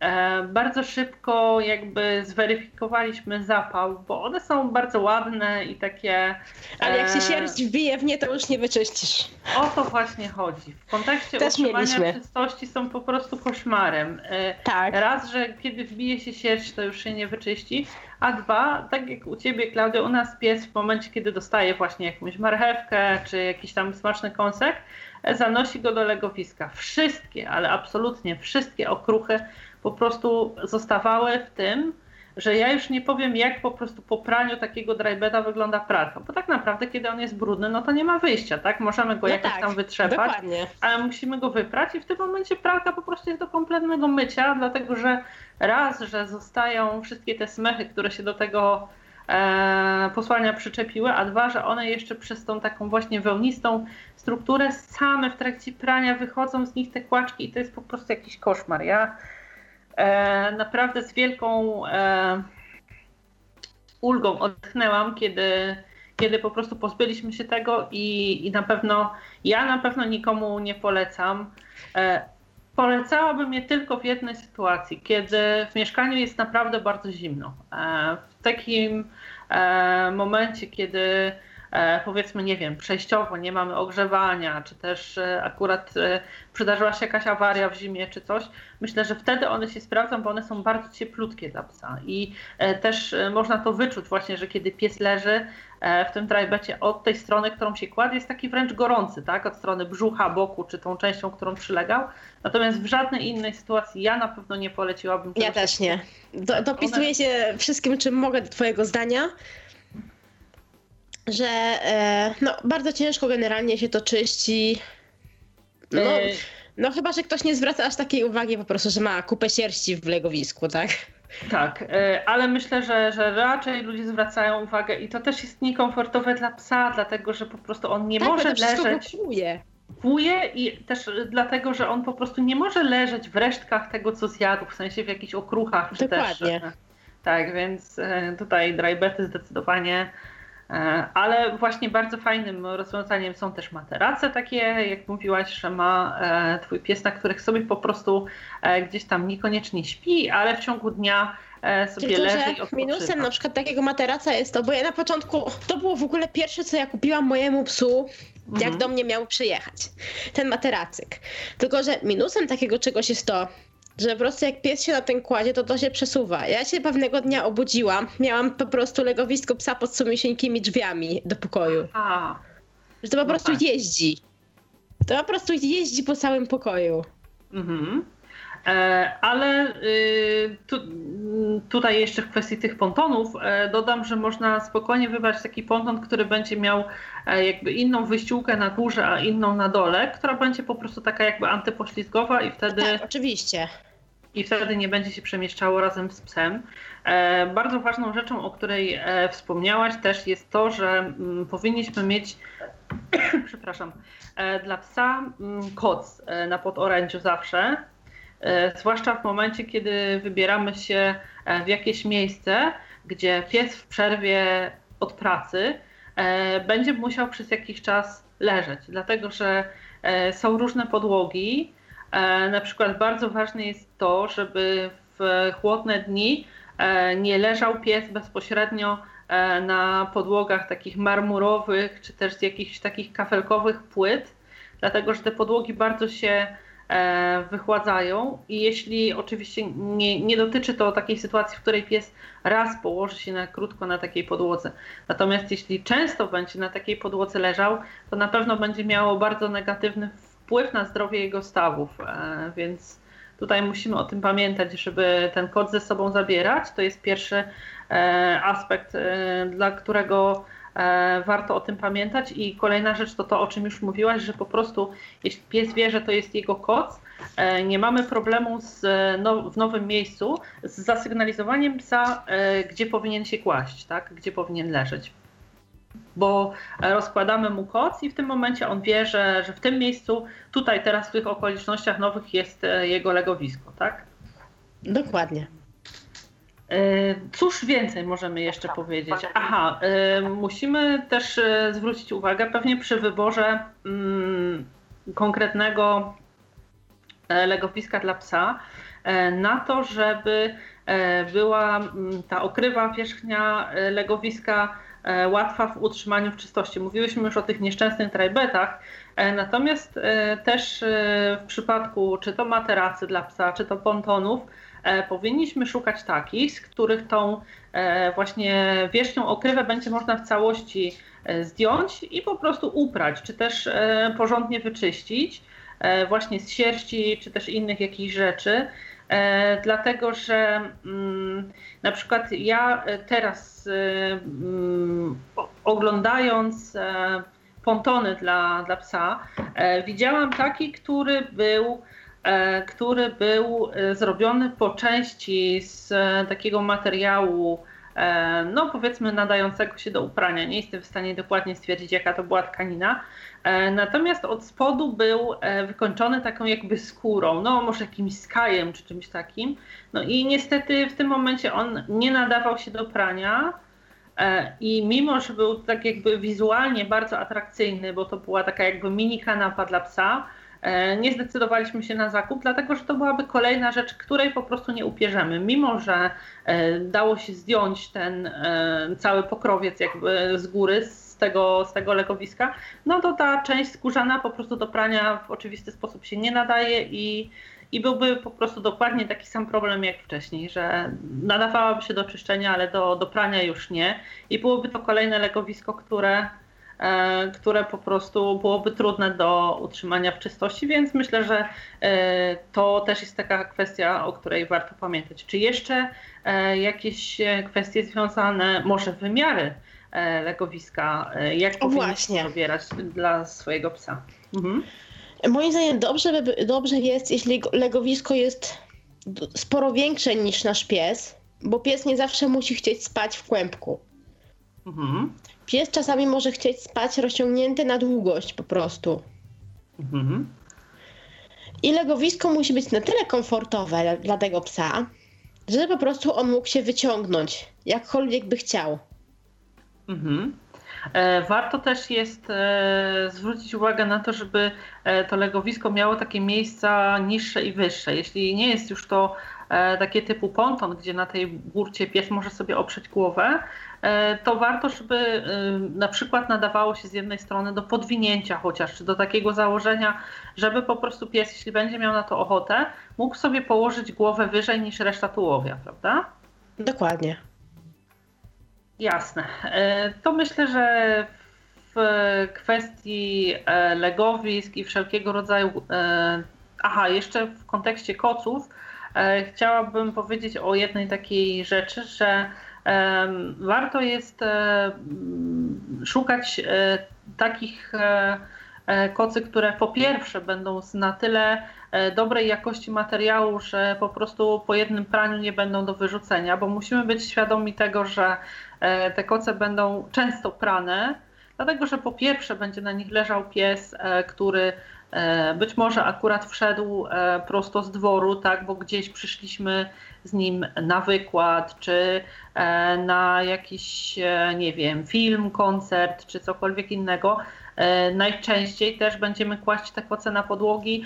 e, bardzo szybko jakby zweryfikowaliśmy zapał, bo one są bardzo ładne i takie. Ale jak się e, sierść wbije w nie, to już nie wyczyścisz. O to właśnie chodzi. W kontekście Też utrzymania mieliśmy. czystości są po prostu koszmarem. Tak. Raz, że kiedy wbije się sierść, to już się nie wyczyści, a dwa, tak jak u ciebie, Klaudio, u nas pies w momencie, kiedy dostaje właśnie jakąś marchewkę czy jakiś tam smaczny kąsek, e, zanosi go do legowiska. Wszystkie, ale absolutnie wszystkie okruchy po prostu zostawały w tym, że ja już nie powiem, jak po prostu po praniu takiego drybeda wygląda pralka, bo tak naprawdę, kiedy on jest brudny, no to nie ma wyjścia, tak? Możemy go no jakoś tak, tam wytrzepać, dokładnie. ale musimy go wyprać i w tym momencie pralka po prostu jest do kompletnego mycia, dlatego że raz, że zostają wszystkie te smechy, które się do tego e, posłania przyczepiły, a dwa, że one jeszcze przez tą taką właśnie wełnistą strukturę same w trakcie prania wychodzą z nich te kłaczki i to jest po prostu jakiś koszmar. Ja naprawdę z wielką e, ulgą odetchnęłam, kiedy, kiedy po prostu pozbyliśmy się tego i, i na pewno ja na pewno nikomu nie polecam. E, polecałabym je tylko w jednej sytuacji, kiedy w mieszkaniu jest naprawdę bardzo zimno. E, w takim e, momencie, kiedy E, powiedzmy, nie wiem, przejściowo nie mamy ogrzewania, czy też e, akurat e, przydarzyła się jakaś awaria w zimie czy coś, myślę, że wtedy one się sprawdzą, bo one są bardzo cieplutkie dla psa i też można to wyczuć właśnie, że kiedy pies leży w tym trajbecie od tej strony, którą się kładzie, jest taki wręcz gorący, tak, od strony brzucha, boku, czy tą częścią, którą przylegał. Natomiast w żadnej innej sytuacji ja na pewno nie poleciłabym. Ja też nie. Do, dopisuję się wszystkim, czym mogę do twojego zdania że e, no, bardzo ciężko generalnie się to czyści. No, e, no chyba, że ktoś nie zwraca aż takiej uwagi po prostu, że ma kupę sierści w legowisku, tak? Tak, e, ale myślę, że, że raczej ludzie zwracają uwagę i to też jest niekomfortowe dla psa, dlatego że po prostu on nie tak, może to leżeć. Blokuje i też dlatego, że on po prostu nie może leżeć w resztkach tego, co zjadł, w sensie w jakichś okruchach. Dokładnie. Też, tak, więc tutaj drybety zdecydowanie ale właśnie bardzo fajnym rozwiązaniem są też materace takie, jak mówiłaś, że ma e, twój pies, na których sobie po prostu e, gdzieś tam niekoniecznie śpi, ale w ciągu dnia sobie Tylko, leży i odpoczywa. Minusem na przykład takiego materaca jest to, bo ja na początku, to było w ogóle pierwsze, co ja kupiłam mojemu psu, jak mhm. do mnie miał przyjechać. Ten materacyk. Tylko, że minusem takiego czegoś jest to, że po prostu jak pies się na tym kładzie, to to się przesuwa. Ja się pewnego dnia obudziłam, miałam po prostu legowisko psa pod sumisieńkimi drzwiami do pokoju. A. Że to po no prostu tak. jeździ. To po prostu jeździ po całym pokoju. Mhm. E, ale y, tu, tutaj jeszcze w kwestii tych pontonów e, dodam, że można spokojnie wybrać taki ponton, który będzie miał e, jakby inną wyściółkę na górze, a inną na dole, która będzie po prostu taka jakby antypoślizgowa i wtedy... Tak, oczywiście i wtedy nie będzie się przemieszczało razem z psem. Bardzo ważną rzeczą, o której wspomniałaś też jest to, że mm, powinniśmy mieć, przepraszam, dla psa mm, koc na podorędziu zawsze, E, zwłaszcza w momencie, kiedy wybieramy się e, w jakieś miejsce, gdzie pies w przerwie od pracy e, będzie musiał przez jakiś czas leżeć, dlatego że są różne podłogi. Na przykład bardzo ważne jest to, żeby w chłodne dni nie leżał pies bezpośrednio na podłogach takich marmurowych, czy też z jakichś takich kafelkowych płyt, dlatego że te podłogi bardzo się E, wychładzają i jeśli oczywiście nie, nie dotyczy to takiej sytuacji, w której pies raz położy się na krótko na takiej podłodze. Natomiast jeśli często będzie na takiej podłodze leżał, to na pewno będzie miało bardzo negatywny wpływ na zdrowie jego stawów, e, więc tutaj musimy o tym pamiętać, żeby ten kot ze sobą zabierać. To jest pierwszy e, aspekt, dla którego E, warto o tym pamiętać. I kolejna rzecz to to, o czym już mówiłaś, że po prostu jeśli pies wie, że to jest jego koc, e, nie mamy problemu z, no, w nowym miejscu z zasygnalizowaniem psa, e, gdzie powinien się kłaść, tak? gdzie powinien leżeć. Bo rozkładamy mu koc i w tym momencie on wie, że, że w tym miejscu, tutaj teraz w tych okolicznościach nowych jest jego legowisko, tak? Dokładnie. E, cóż więcej możemy jeszcze powiedzieć? Aha, e, musimy też e, zwrócić uwagę pewnie przy wyborze mm, konkretnego legowiska dla psa na to, żeby była mm, ta okrywa wierzchnia legowiska łatwa w utrzymaniu w czystości. Mówiłyśmy już o tych nieszczęsnych trajbetach, natomiast też w przypadku czy to materacy dla psa, czy to pontonów, E, powinniśmy szukać takich, z których tą e, właśnie wierzchnią okrywę będzie można w całości e, zdjąć i po prostu uprać, czy też porządnie wyczyścić właśnie z sierści, czy też innych jakichś rzeczy. Dlatego, że mm, na przykład ja teraz mm, oglądając pontony dla, dla psa, widziałam taki, który był E, który był e, zrobiony po części z e, takiego materiału, no powiedzmy nadającego się do uprania. Nie jestem w stanie dokładnie stwierdzić, jaka to była tkanina. Natomiast od spodu był wykończony taką jakby skórą, no może jakimś skajem czy czymś takim. No i niestety w tym momencie on nie nadawał się do prania. I mimo, że był tak jakby wizualnie bardzo atrakcyjny, bo to była taka jakby mini kanapa dla psa, E, nie zdecydowaliśmy się na zakup, dlatego że to byłaby kolejna rzecz, której po prostu nie upierzemy. Mimo, że e, dało się zdjąć ten e, cały pokrowiec jakby z góry, z tego, z tego legowiska, no to ta część skórzana po prostu do prania w oczywisty sposób się nie nadaje i, i byłby po prostu dokładnie taki sam problem jak wcześniej, że nadawałaby się do czyszczenia, ale do, do prania już nie. I byłoby to kolejne legowisko, które E, które po prostu byłoby trudne do utrzymania w czystości, więc myślę, że e, to też jest taka kwestia, o której warto pamiętać. Czy jeszcze e, jakieś kwestie związane, może wymiary legowiska, jak powinien dobierać dla swojego psa? Mhm. Moim zdaniem dobrze, dobrze jest, jeśli legowisko jest sporo większe niż nasz pies, bo pies nie zawsze musi chcieć spać w kłębku. Mhm. Pies czasami może chcieć spać rozciągnięty na długość po prostu. Mhm. I legowisko musi być na tyle komfortowe dla tego psa, żeby po prostu on mógł się wyciągnąć, jakkolwiek by chciał. Mhm. E, warto też jest e, zwrócić uwagę na to, żeby e, to legowisko miało takie miejsca niższe i wyższe. Jeśli nie jest już to takie typu ponton, gdzie na tej burcie pies może sobie oprzeć głowę, to warto, żeby e, na przykład nadawało się z jednej strony do podwinięcia chociaż, czy do takiego założenia, żeby po prostu pies, jeśli będzie miał na to ochotę, mógł sobie położyć głowę wyżej niż reszta tułowia, prawda? Dokładnie. Jasne. E, to myślę, że w kwestii legowisk i wszelkiego rodzaju. Aha, jeszcze w kontekście koców chciałabym powiedzieć o jednej takiej rzeczy, że warto jest e, szukać e, takich e, kocy, które po pierwsze będą na tyle dobrej jakości materiału, że po prostu po jednym praniu nie będą do wyrzucenia, bo musimy być świadomi tego, że te koce będą często prane, dlatego że po pierwsze będzie na nich leżał pies, który być może akurat wszedł prosto z dworu, tak, bo gdzieś przyszliśmy z nim na wykład, czy e, na jakiś, e, nie wiem, film, koncert, czy cokolwiek innego. E, najczęściej też będziemy kłaść te koce na podłogi,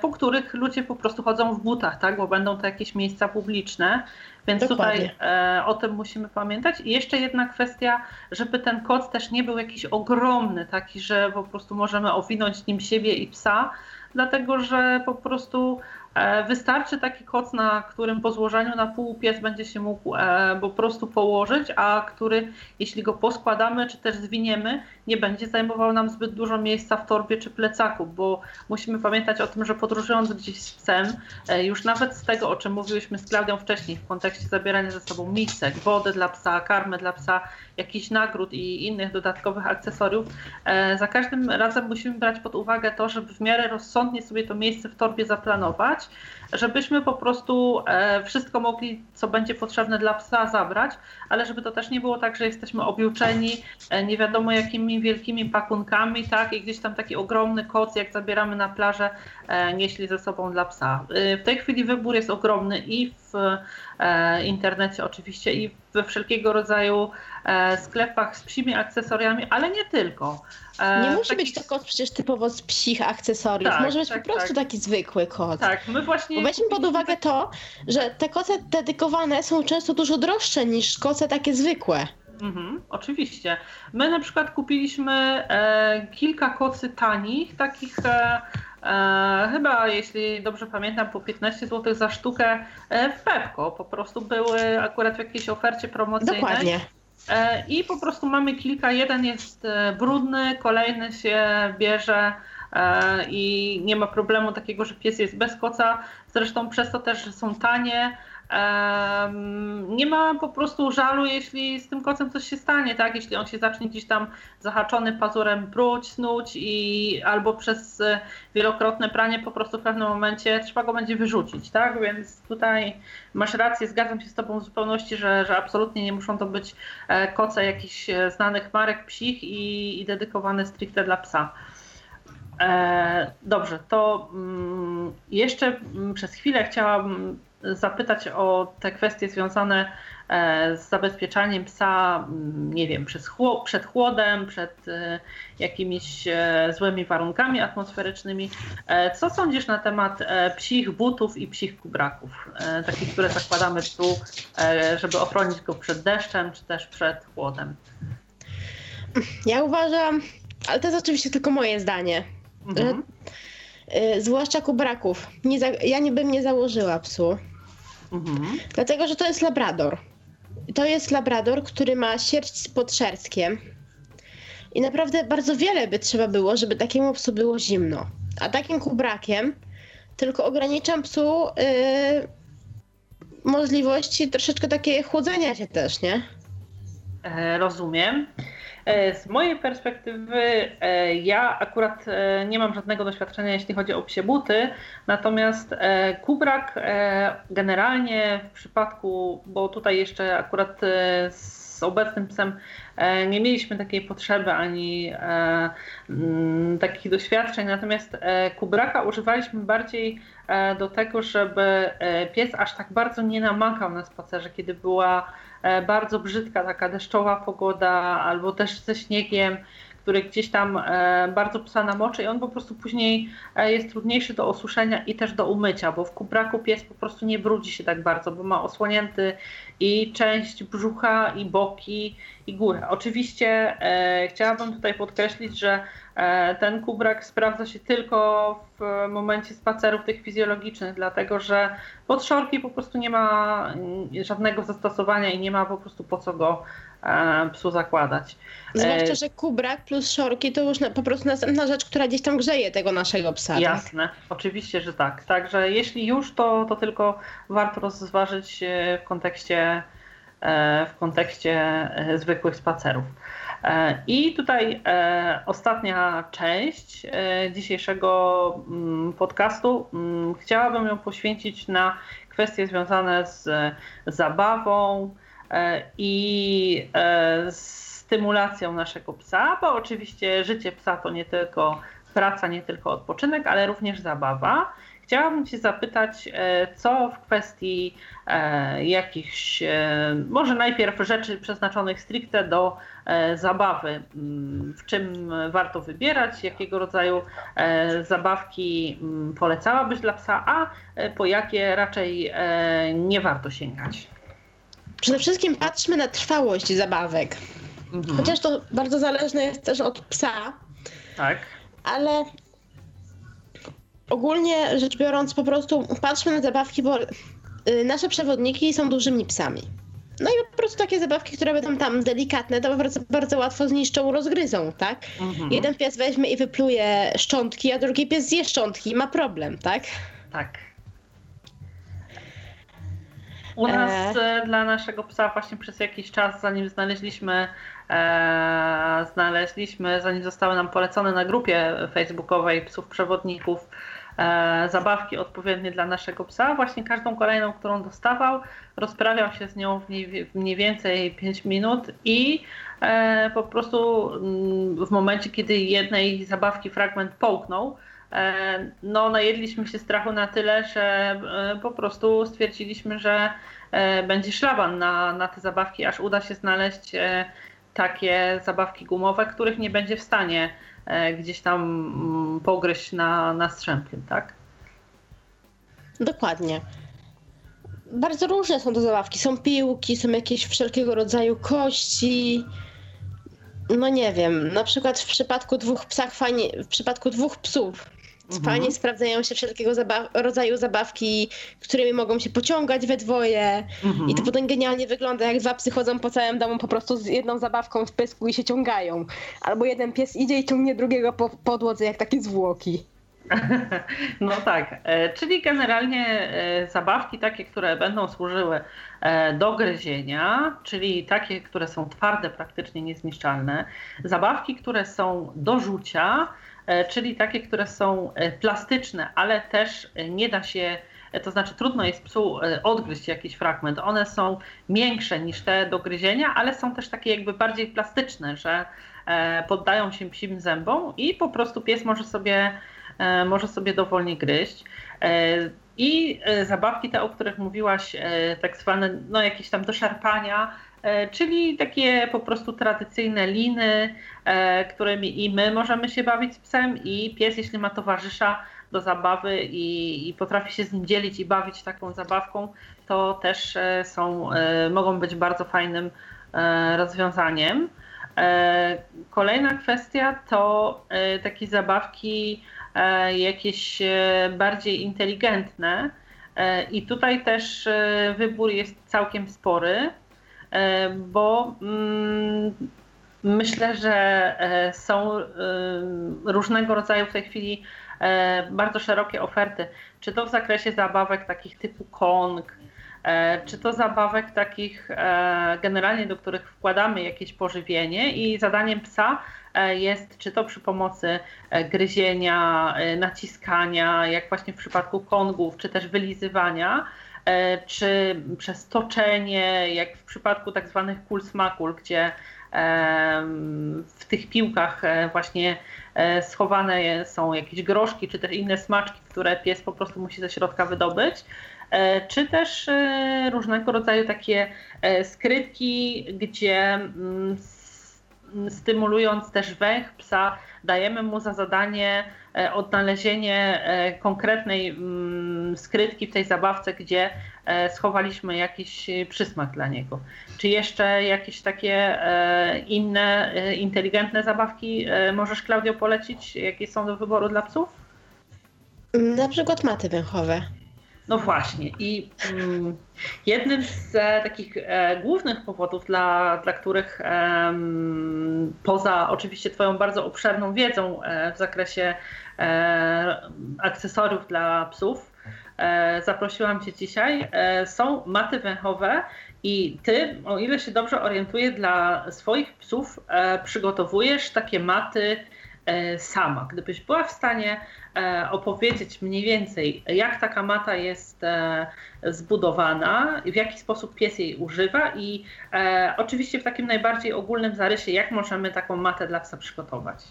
po których ludzie po prostu chodzą w butach, tak? bo będą to jakieś miejsca publiczne. Więc Dokładnie. tutaj e, o tym musimy pamiętać. I jeszcze jedna kwestia, żeby ten koc też nie był jakiś ogromny, taki, że po prostu możemy owinąć nim siebie i psa, dlatego że po prostu E, wystarczy taki koc, na którym po złożeniu na pół pies będzie się mógł e, po prostu położyć, a który, jeśli go poskładamy czy też zwiniemy, nie będzie zajmował nam zbyt dużo miejsca w torbie czy plecaku, bo musimy pamiętać o tym, że podróżując gdzieś z psem, e, już nawet z tego, o czym mówiłyśmy z Klaudią wcześniej, w kontekście zabierania ze sobą misek, wody dla psa, karmy dla psa, jakichś nagród i innych dodatkowych akcesoriów, za każdym razem musimy brać pod uwagę to, żeby w miarę rozsądnie sobie to miejsce w torbie zaplanować, żebyśmy po prostu e, wszystko mogli, co będzie potrzebne dla psa, zabrać, ale żeby to też nie było tak, że jesteśmy objuczeni e, nie wiadomo jakimi wielkimi pakunkami, tak, i gdzieś tam taki ogromny koc, jak zabieramy na plażę, e, nieśli ze sobą dla psa. W tej chwili wybór jest ogromny i w internecie oczywiście i we wszelkiego rodzaju sklepach z psimi akcesoriami, ale nie tylko. E, nie musi taki... być to kot przecież typowo z psich akcesoriów. Tak, Może być tak, po prostu tak. taki zwykły kot. Tak, my właśnie. Bo weźmy pod uwagę to, że te koce dedykowane są często dużo droższe niż koce takie zwykłe. Mhm, oczywiście. My na przykład kupiliśmy e, kilka kocy tanich, takich e, e, chyba, jeśli dobrze pamiętam, po 15 zł za sztukę e, w Pepko. Po prostu były akurat w jakiejś ofercie promocyjnej. Dokładnie. E, I po prostu mamy kilka. Jeden jest e, brudny, kolejny się bierze e, i nie ma problemu takiego, że pies jest bez koca. Zresztą przez to też, są tanie, nie ma po prostu żalu, jeśli z tym kocem coś się stanie, tak? Jeśli on się zacznie gdzieś tam zahaczony pazurem bruć, snuć i albo przez e, wielokrotne pranie po prostu w pewnym momencie trzeba go będzie wyrzucić, tak? Więc tutaj masz rację, zgadzam się z Tobą w zupełności, że, że absolutnie nie muszą to być e, koce jakichś e, znanych marek psich i, i dedykowane stricte dla psa. dobrze, to mm, jeszcze mm, przez chwilę chciałabym zapytać o te kwestie związane e, z zabezpieczaniem psa, mm, nie wiem, przed chłodem, przed e, jakimiś e, złymi warunkami atmosferycznymi. Co sądzisz na temat psich butów i psich kubraków, takich, które zakładamy psu, żeby ochronić go przed deszczem czy też przed chłodem? Ja uważam, ale to jest oczywiście tylko moje zdanie, mhm. że, zwłaszcza kubraków. Nie za, ja nie bym nie założyła psu. Mhm. Dlatego, że to jest labrador. To jest labrador, który ma sierść pod szerskiem. I naprawdę bardzo wiele by trzeba było, żeby takiemu psu było zimno. A takim kubrakiem tylko ograniczam psu yy, możliwości troszeczkę takie chłodzenia się też, nie? E, rozumiem. E, z mojej perspektywy e, ja akurat e, nie mam żadnego doświadczenia, jeśli chodzi o psie buty, natomiast kubrak generalnie w przypadku, bo tutaj jeszcze akurat z obecnym psem nie mieliśmy takiej potrzeby ani mm, takich doświadczeń, natomiast kubraka używaliśmy bardziej do tego, żeby pies aż tak bardzo nie namakał na spacerze, kiedy była bardzo brzydka taka deszczowa pogoda albo też ze śniegiem, który gdzieś tam e, bardzo psa namoczy i on po prostu później e, jest trudniejszy do osuszenia i też do umycia, bo w kubraku pies po prostu nie brudzi się tak bardzo, bo ma osłonięty i część brzucha i boki i górę. Oczywiście e, chciałabym tutaj podkreślić, że ten kubrak sprawdza się tylko w momencie spacerów tych fizjologicznych, dlatego że pod szorki po prostu nie ma mm, żadnego zastosowania i nie ma po prostu po co go psu zakładać. Zwłaszcza, że kubrak plus szorki to już po prostu następna rzecz, która gdzieś tam grzeje tego naszego psa. Tak? Jasne, tak? oczywiście, że tak. Także jeśli już, to, to tylko warto rozważyć w kontekście E, w kontekście e, zwykłych spacerów. E, I tutaj ostatnia część dzisiejszego mm, podcastu. Mm, chciałabym ją poświęcić na kwestie związane z zabawą i stymulacją naszego psa, bo oczywiście życie psa to nie tylko praca, nie tylko odpoczynek, ale również zabawa. Chciałabym Cię zapytać, e, co w kwestii e, jakichś, e, może najpierw rzeczy przeznaczonych stricte do zabawy, mm, w czym warto wybierać, jakiego rodzaju zabawki mm, polecałabyś dla psa, a po jakie raczej nie warto sięgać? Przede wszystkim patrzmy na trwałość zabawek. Mhm. Chociaż to bardzo zależne jest też od psa. Tak. Ale ogólnie rzecz biorąc, po prostu patrzmy na zabawki, bo y, nasze przewodniki są dużymi psami. No i po prostu takie zabawki, które będą tam delikatne, to bardzo, bardzo łatwo zniszczą, rozgryzą, tak? Mhm. Jeden pies weźmie i wypluje szczątki, a drugi pies zje szczątki i ma problem, tak? Tak. U nas e... e dla naszego psa właśnie przez jakiś czas, zanim znaleźliśmy, e, znaleźliśmy, zanim zostały nam polecone na grupie facebookowej psów przewodników, e, zabawki odpowiednie dla naszego psa. Właśnie każdą kolejną, którą dostawał, rozprawiał się z nią w mniej, mniej więcej 5 minut i e, po prostu mm, w momencie, kiedy jednej zabawki fragment połknął, e, no najedliśmy się strachu na tyle, że e, po prostu stwierdziliśmy, że e, będzie szlaban na, na te zabawki, aż uda się znaleźć e, takie zabawki gumowe, których nie będzie w stanie E, gdzieś tam mm, pogryźć na, na strzępie, tak? Dokładnie. Bardzo różne są to zabawki. Są piłki, są jakieś wszelkiego rodzaju kości. No nie wiem, na przykład w przypadku dwóch psach fajnie, w przypadku dwóch psów Mhm. Fajnie sprawdzają się wszelkiego zabaw rodzaju zabawki, którymi mogą się pociągać we dwoje. Mhm. I to potem genialnie wygląda, jak dwa psy chodzą po całym domu po prostu z jedną zabawką w pysku i się ciągają. Albo jeden pies idzie i ciągnie drugiego po podłodze, jak takie zwłoki. No tak, e, czyli generalnie e, zabawki takie, które będą służyły e, do gryzienia, czyli takie, które są twarde, praktycznie niezniszczalne, zabawki, które są do rzucia, czyli takie, które są e, plastyczne, ale też nie da się, e, to znaczy trudno jest psu odgryźć jakiś fragment. One są większe niż te do gryzienia, ale są też takie jakby bardziej plastyczne, że poddają się psim zębom i po prostu pies może sobie, może sobie dowolnie gryźć. I zabawki te, o których mówiłaś, tak zwane no, jakieś tam do szarpania, E, czyli takie po prostu tradycyjne liny, e, którymi i my możemy się bawić z psem i pies, jeśli ma towarzysza do zabawy i, i potrafi się z nim dzielić i bawić taką zabawką, to też e, są, mogą być bardzo fajnym rozwiązaniem. Kolejna kwestia to takie zabawki jakieś bardziej inteligentne. I tutaj też wybór jest całkiem spory. E, bo mm, myślę, że e, są e, różnego rodzaju w tej chwili bardzo szerokie oferty, czy to w zakresie zabawek takich typu Kong, czy to zabawek takich generalnie, do których wkładamy jakieś pożywienie i zadaniem psa jest, czy to przy pomocy gryzienia, naciskania, jak właśnie w przypadku kongów, czy też wylizywania, czy przez toczenie, jak w przypadku tak zwanych kul smakul, gdzie w tych piłkach e, właśnie e, schowane są jakieś groszki, czy też inne smaczki, które pies po prostu musi ze środka wydobyć czy też różnego rodzaju takie skrytki, gdzie mm, stymulując też węch psa, dajemy mu za zadanie e, odnalezienie e, konkretnej mm, skrytki w tej zabawce, gdzie e, schowaliśmy jakiś przysmak dla niego. Czy jeszcze jakieś takie inne inteligentne zabawki możesz, Klaudio, polecić? Jakie są do wyboru dla psów? Na przykład maty węchowe. No właśnie. I mm, jednym z e, takich e, głównych powodów, dla, dla których e, poza oczywiście Twoją bardzo obszerną wiedzą e, w zakresie e, akcesoriów dla psów, e, zaprosiłam Cię dzisiaj, są maty węchowe. I ty, o ile się dobrze orientuję, dla swoich psów przygotowujesz takie maty sama. Gdybyś była w stanie E, opowiedzieć mniej więcej, jak taka mata jest e, zbudowana, w jaki sposób pies jej używa i e, oczywiście w takim najbardziej ogólnym zarysie, jak możemy taką matę dla psa przygotować.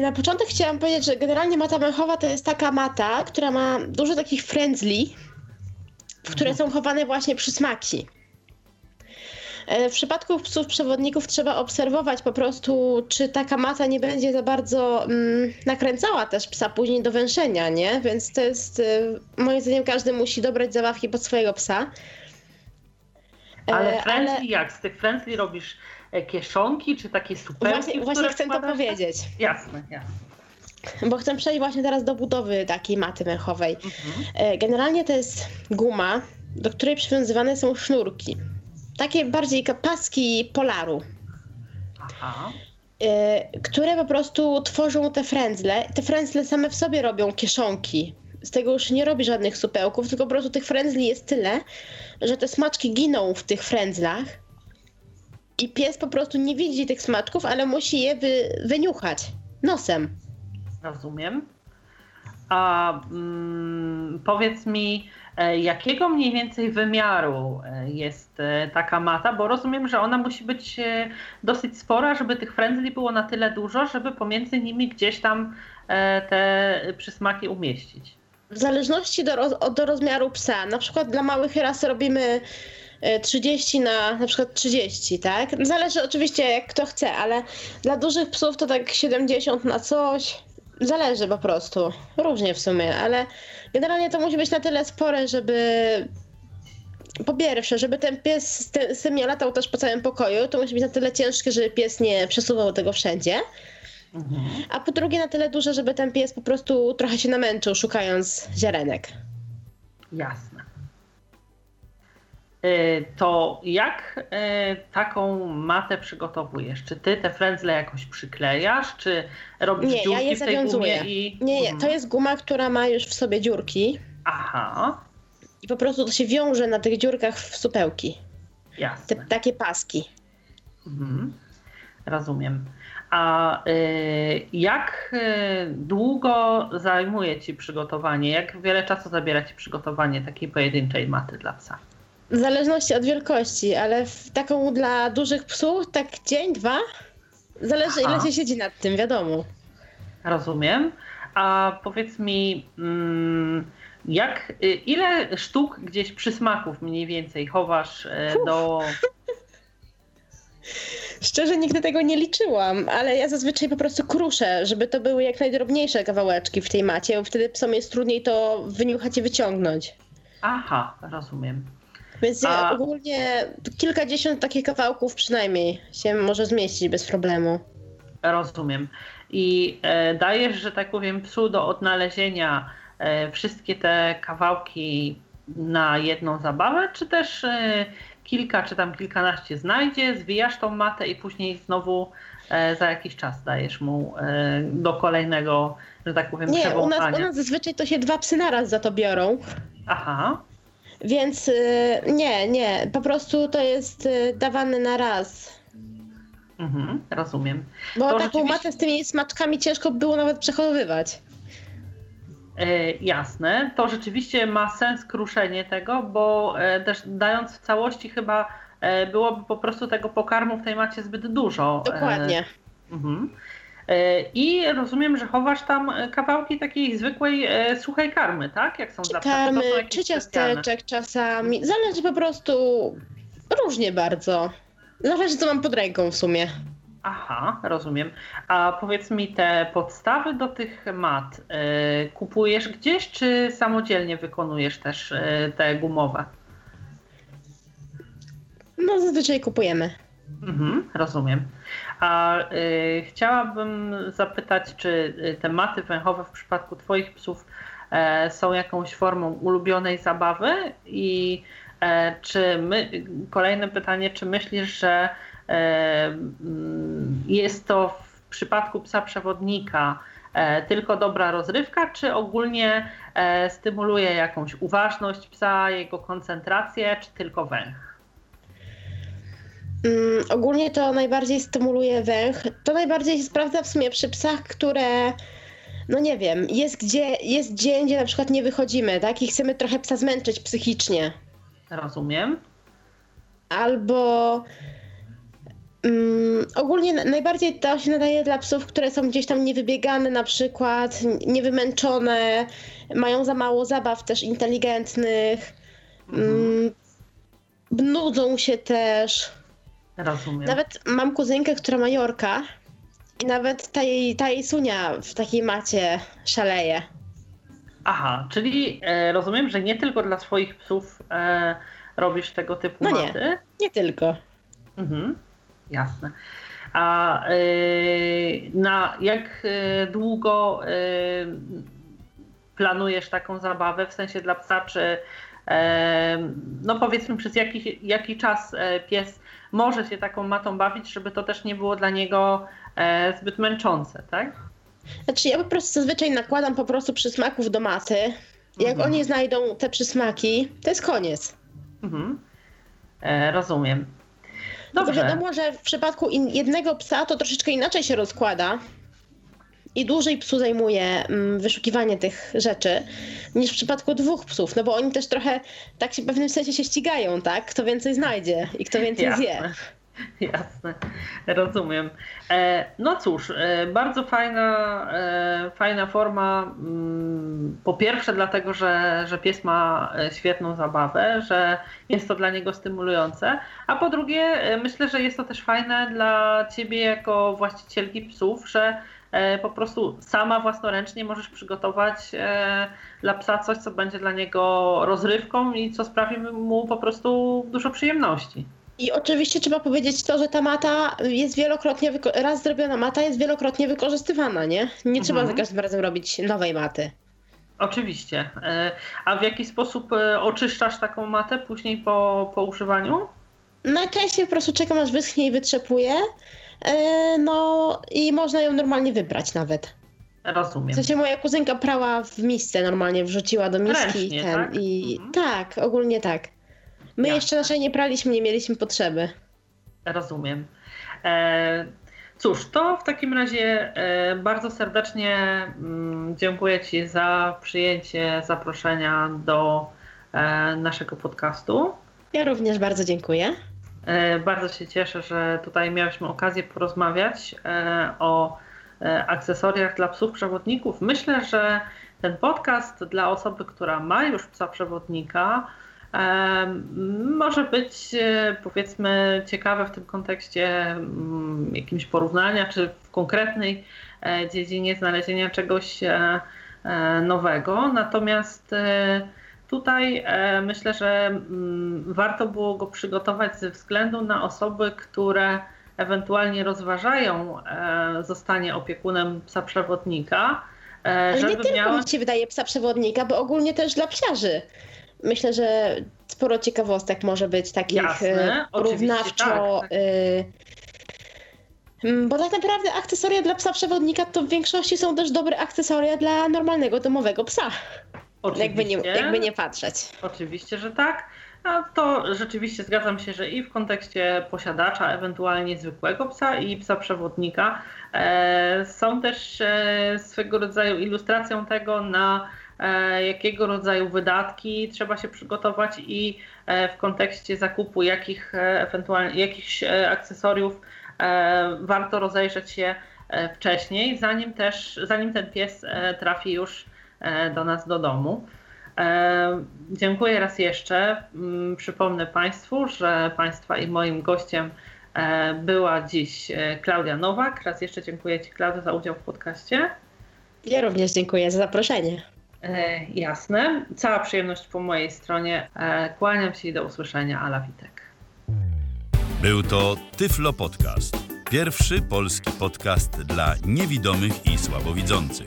Na początek chciałam powiedzieć, że generalnie mata węchowa to jest taka mata, która ma dużo takich frędzli, w które mhm. są chowane właśnie przysmaki. E, w przypadku psów przewodników trzeba obserwować po prostu, czy taka mata nie będzie za bardzo mm, nakręcała też psa później do węszenia, nie? Więc to jest, e, moim zdaniem, każdy musi dobrać zabawki pod swojego psa. Ale friendly ale... jak? Z tych friendly robisz kieszonki, czy takie supełki, Właśnie, właśnie chcę to powiedzieć. Jasne, jasne. Bo chcę przejść właśnie teraz do budowy takiej maty mechowej. Mhm. Generalnie to jest guma, do której przywiązywane są sznurki. Takie bardziej paski polaru. Aha. Y, które po prostu tworzą te frędzle. Te frędzle same w sobie robią kieszonki. Z tego już nie robi żadnych supełków, tylko po prostu tych frędzli jest tyle, że te smaczki giną w tych frędzlach. I pies po prostu nie widzi tych smaczków, ale musi je wy, wyniuchać nosem. Rozumiem. A mm, powiedz mi, e, jakiego mniej więcej wymiaru e, jest e, taka mata? Bo rozumiem, że ona musi być dosyć spora, żeby tych frędzli było na tyle dużo, żeby pomiędzy nimi gdzieś tam te przysmaki umieścić. W zależności do, do rozmiaru psa. Na przykład dla małych ras robimy 30 na na przykład 30, tak? Zależy oczywiście jak kto chce, ale dla dużych psów to tak 70 na coś. Zależy po prostu. Różnie w sumie, ale generalnie to musi być na tyle spore, żeby po pierwsze, żeby ten pies z tym nie latał też po całym pokoju, to musi być na tyle ciężkie, żeby pies nie przesuwał tego wszędzie. Mhm. A po drugie na tyle duże, żeby ten pies po prostu trochę się namęczył szukając ziarenek. Jasne. Y, to jak y, taką matę przygotowujesz? Czy ty te frędzle jakoś przyklejasz, czy robisz nie, dziurki ja je w tej gumie? I... Nie, nie, to mhm. jest guma, która ma już w sobie dziurki. Aha. I po prostu to się wiąże na tych dziurkach w supełki. Jasne. Te, takie paski. Mhm. Rozumiem. A y, jak y, długo zajmuje Ci przygotowanie? Jak wiele czasu zabiera Ci przygotowanie takiej pojedynczej maty dla psa? W zależności od wielkości, ale w taką dla dużych psów tak dzień, dwa. Zależy Aha. ile się siedzi nad tym, wiadomo. Rozumiem. A powiedz mi, mm, jak, y, ile sztuk gdzieś przysmaków mniej więcej chowasz Uf. do... Szczerze nigdy tego nie liczyłam, ale ja zazwyczaj po prostu kruszę, żeby to były jak najdrobniejsze kawałeczki w tej macie, bo wtedy psom jest trudniej to wyniuchać i wyciągnąć. Aha, rozumiem. Więc A... ogólnie kilkadziesiąt takich kawałków przynajmniej się może zmieścić bez problemu. Rozumiem. I e, dajesz, że tak powiem, psu do odnalezienia e, wszystkie te kawałki na jedną zabawę, czy też e, kilka, czy tam kilkanaście znajdzie, zwijasz tą matę i później znowu e, za jakiś czas dajesz mu e, do kolejnego, że tak powiem, Nie, u nas, u nas zazwyczaj to się dwa psy naraz za to biorą. Aha. Więc y, nie, nie, po prostu to jest y, dawane na raz. Mhm, rozumiem. Bo to taką rzeczywiście... matę z tymi smaczkami ciężko było nawet przechowywać. E, jasne, to rzeczywiście ma sens kruszenie tego, bo e, też dając w całości chyba e, byłoby po prostu tego pokarmu w tej macie zbyt dużo. Dokładnie. Mhm. E, I rozumiem, że chowasz tam kawałki takiej zwykłej e, suchej karmy, tak? Jak są czy karmy, czy ciasteczek czasami. Zależy po prostu różnie bardzo. Zależy, co mam pod ręką w sumie. Aha, rozumiem. A powiedz mi, te podstawy do tych mat y, kupujesz gdzieś, czy samodzielnie wykonujesz też y, te gumowe? No, zazwyczaj kupujemy. Mhm, rozumiem. A y, chciałabym zapytać, czy y, te maty węchowe w przypadku Twoich psów e, są jakąś formą ulubionej zabawy i e, czy my, kolejne pytanie, czy myślisz, że e, mm, jest to w przypadku psa przewodnika e, tylko dobra rozrywka, czy ogólnie e, stymuluje jakąś uważność psa, jego koncentrację, czy tylko węch? Mm, ogólnie to najbardziej stymuluje węch. To najbardziej się sprawdza w sumie przy psach, które no nie wiem, jest gdzie, jest dzień, gdzie na przykład nie wychodzimy, tak? I chcemy trochę psa zmęczyć psychicznie. Rozumiem. Albo um, ogólnie najbardziej to się nadaje dla psów, które są gdzieś tam niewybiegane na przykład, niewymęczone, mają za mało zabaw też inteligentnych, mhm. um, nudzą się też. Rozumiem. Nawet mam kuzynkę, która ma Jorka i nawet ta jej, ta jej Sunia w takiej macie szaleje. Aha, czyli e, rozumiem, że nie tylko dla swoich psów e, robisz tego typu No nie. maty. Nie tylko. Mhm, jasne. A e, na jak e, długo e, planujesz taką zabawę, w sensie dla psa, czy e, no powiedzmy przez jaki, jaki czas pies może się taką matą bawić, żeby to też nie było dla niego e, zbyt męczące, tak? Znaczy ja po prostu zazwyczaj nakładam po prostu przysmaków do maty. Jak Mhm. oni znajdą te przysmaki, to jest koniec. Mhm. E, rozumiem. Dobrze. wiadomo, że w przypadku jednego psa to troszeczkę inaczej się rozkłada i dłużej psu zajmuje mm, wyszukiwanie tych rzeczy niż w przypadku dwóch psów, no bo oni też trochę tak się w pewnym sensie się ścigają, tak? Kto więcej znajdzie i kto więcej zje. Jasne. Jasne, rozumiem. E, no cóż, e, bardzo fajna, e, fajna forma. Mm, po pierwsze, dlatego, że, że pies ma świetną zabawę, że jest to dla niego stymulujące, a po drugie, myślę, że jest to też fajne dla ciebie jako właścicielki psów, że po prostu sama własnoręcznie możesz przygotować e, dla psa coś, co będzie dla niego rozrywką i co sprawi mu po prostu dużo przyjemności. I oczywiście trzeba powiedzieć to, że ta mata jest wielokrotnie, raz zrobiona mata jest wielokrotnie wykorzystywana, nie? Nie trzeba Mhm. za każdym razem robić nowej maty. Oczywiście. E, A w jaki sposób e, oczyszczasz taką matę później po, po używaniu? Najczęściej po prostu czekam aż wyschnie i wytrzepuje, e, no i można ją normalnie wybrać nawet. W Rozumiem. sensie moja kuzynka prała w misce normalnie, wrzuciła do miski Ręcznie, i ten tak? i Mhm. tak, ogólnie tak. My jeszcze naszej nie praliśmy, nie mieliśmy potrzeby. Rozumiem. E, Cóż, to w takim razie e, bardzo serdecznie mm, dziękuję Ci za przyjęcie zaproszenia do e, naszego podcastu. Ja również bardzo dziękuję. E, Bardzo się cieszę, że tutaj miałyśmy okazję porozmawiać e, o e, akcesoriach dla psów przewodników. Myślę, że ten podcast dla osoby, która ma już psa przewodnika, może być powiedzmy ciekawe w tym kontekście mm, jakimś porównania, czy w konkretnej dziedzinie znalezienia czegoś nowego. Natomiast Tutaj e, myślę, że mm, warto było go przygotować ze względu na osoby, które ewentualnie rozważają e, zostanie opiekunem psa przewodnika. E, Ale nie tylko miała... mi się wydaje psa przewodnika, bo ogólnie też dla psiarzy. Myślę, że sporo ciekawostek może być takich Jasne, porównawczo. tak, mm, Bo tak naprawdę akcesoria dla psa przewodnika to w większości są też dobre akcesoria dla normalnego domowego psa. Jakby nie, Oczywiście. jakby nie patrzeć. Oczywiście, że tak. A to rzeczywiście zgadzam się, że i w kontekście posiadacza, ewentualnie zwykłego psa i psa przewodnika, e, są też e, swego rodzaju ilustracją tego, na e, jakiego rodzaju wydatki trzeba się przygotować i e, w kontekście zakupu jakich e, ewentualnie jakichś e, akcesoriów warto rozejrzeć się wcześniej, zanim też, zanim ten pies trafi już do nas do domu. E, Dziękuję raz jeszcze. Mm, Przypomnę Państwu, że Państwa i moim gościem e, była dziś e, Klaudia Nowak. Raz jeszcze dziękuję Ci, Klaudia, za udział w podcaście. Ja również dziękuję za zaproszenie. E, Jasne. Cała przyjemność po mojej stronie. E, Kłaniam się i do usłyszenia. Ala Witek. Był to Tyflo Podcast. Pierwszy polski podcast dla niewidomych i słabowidzących.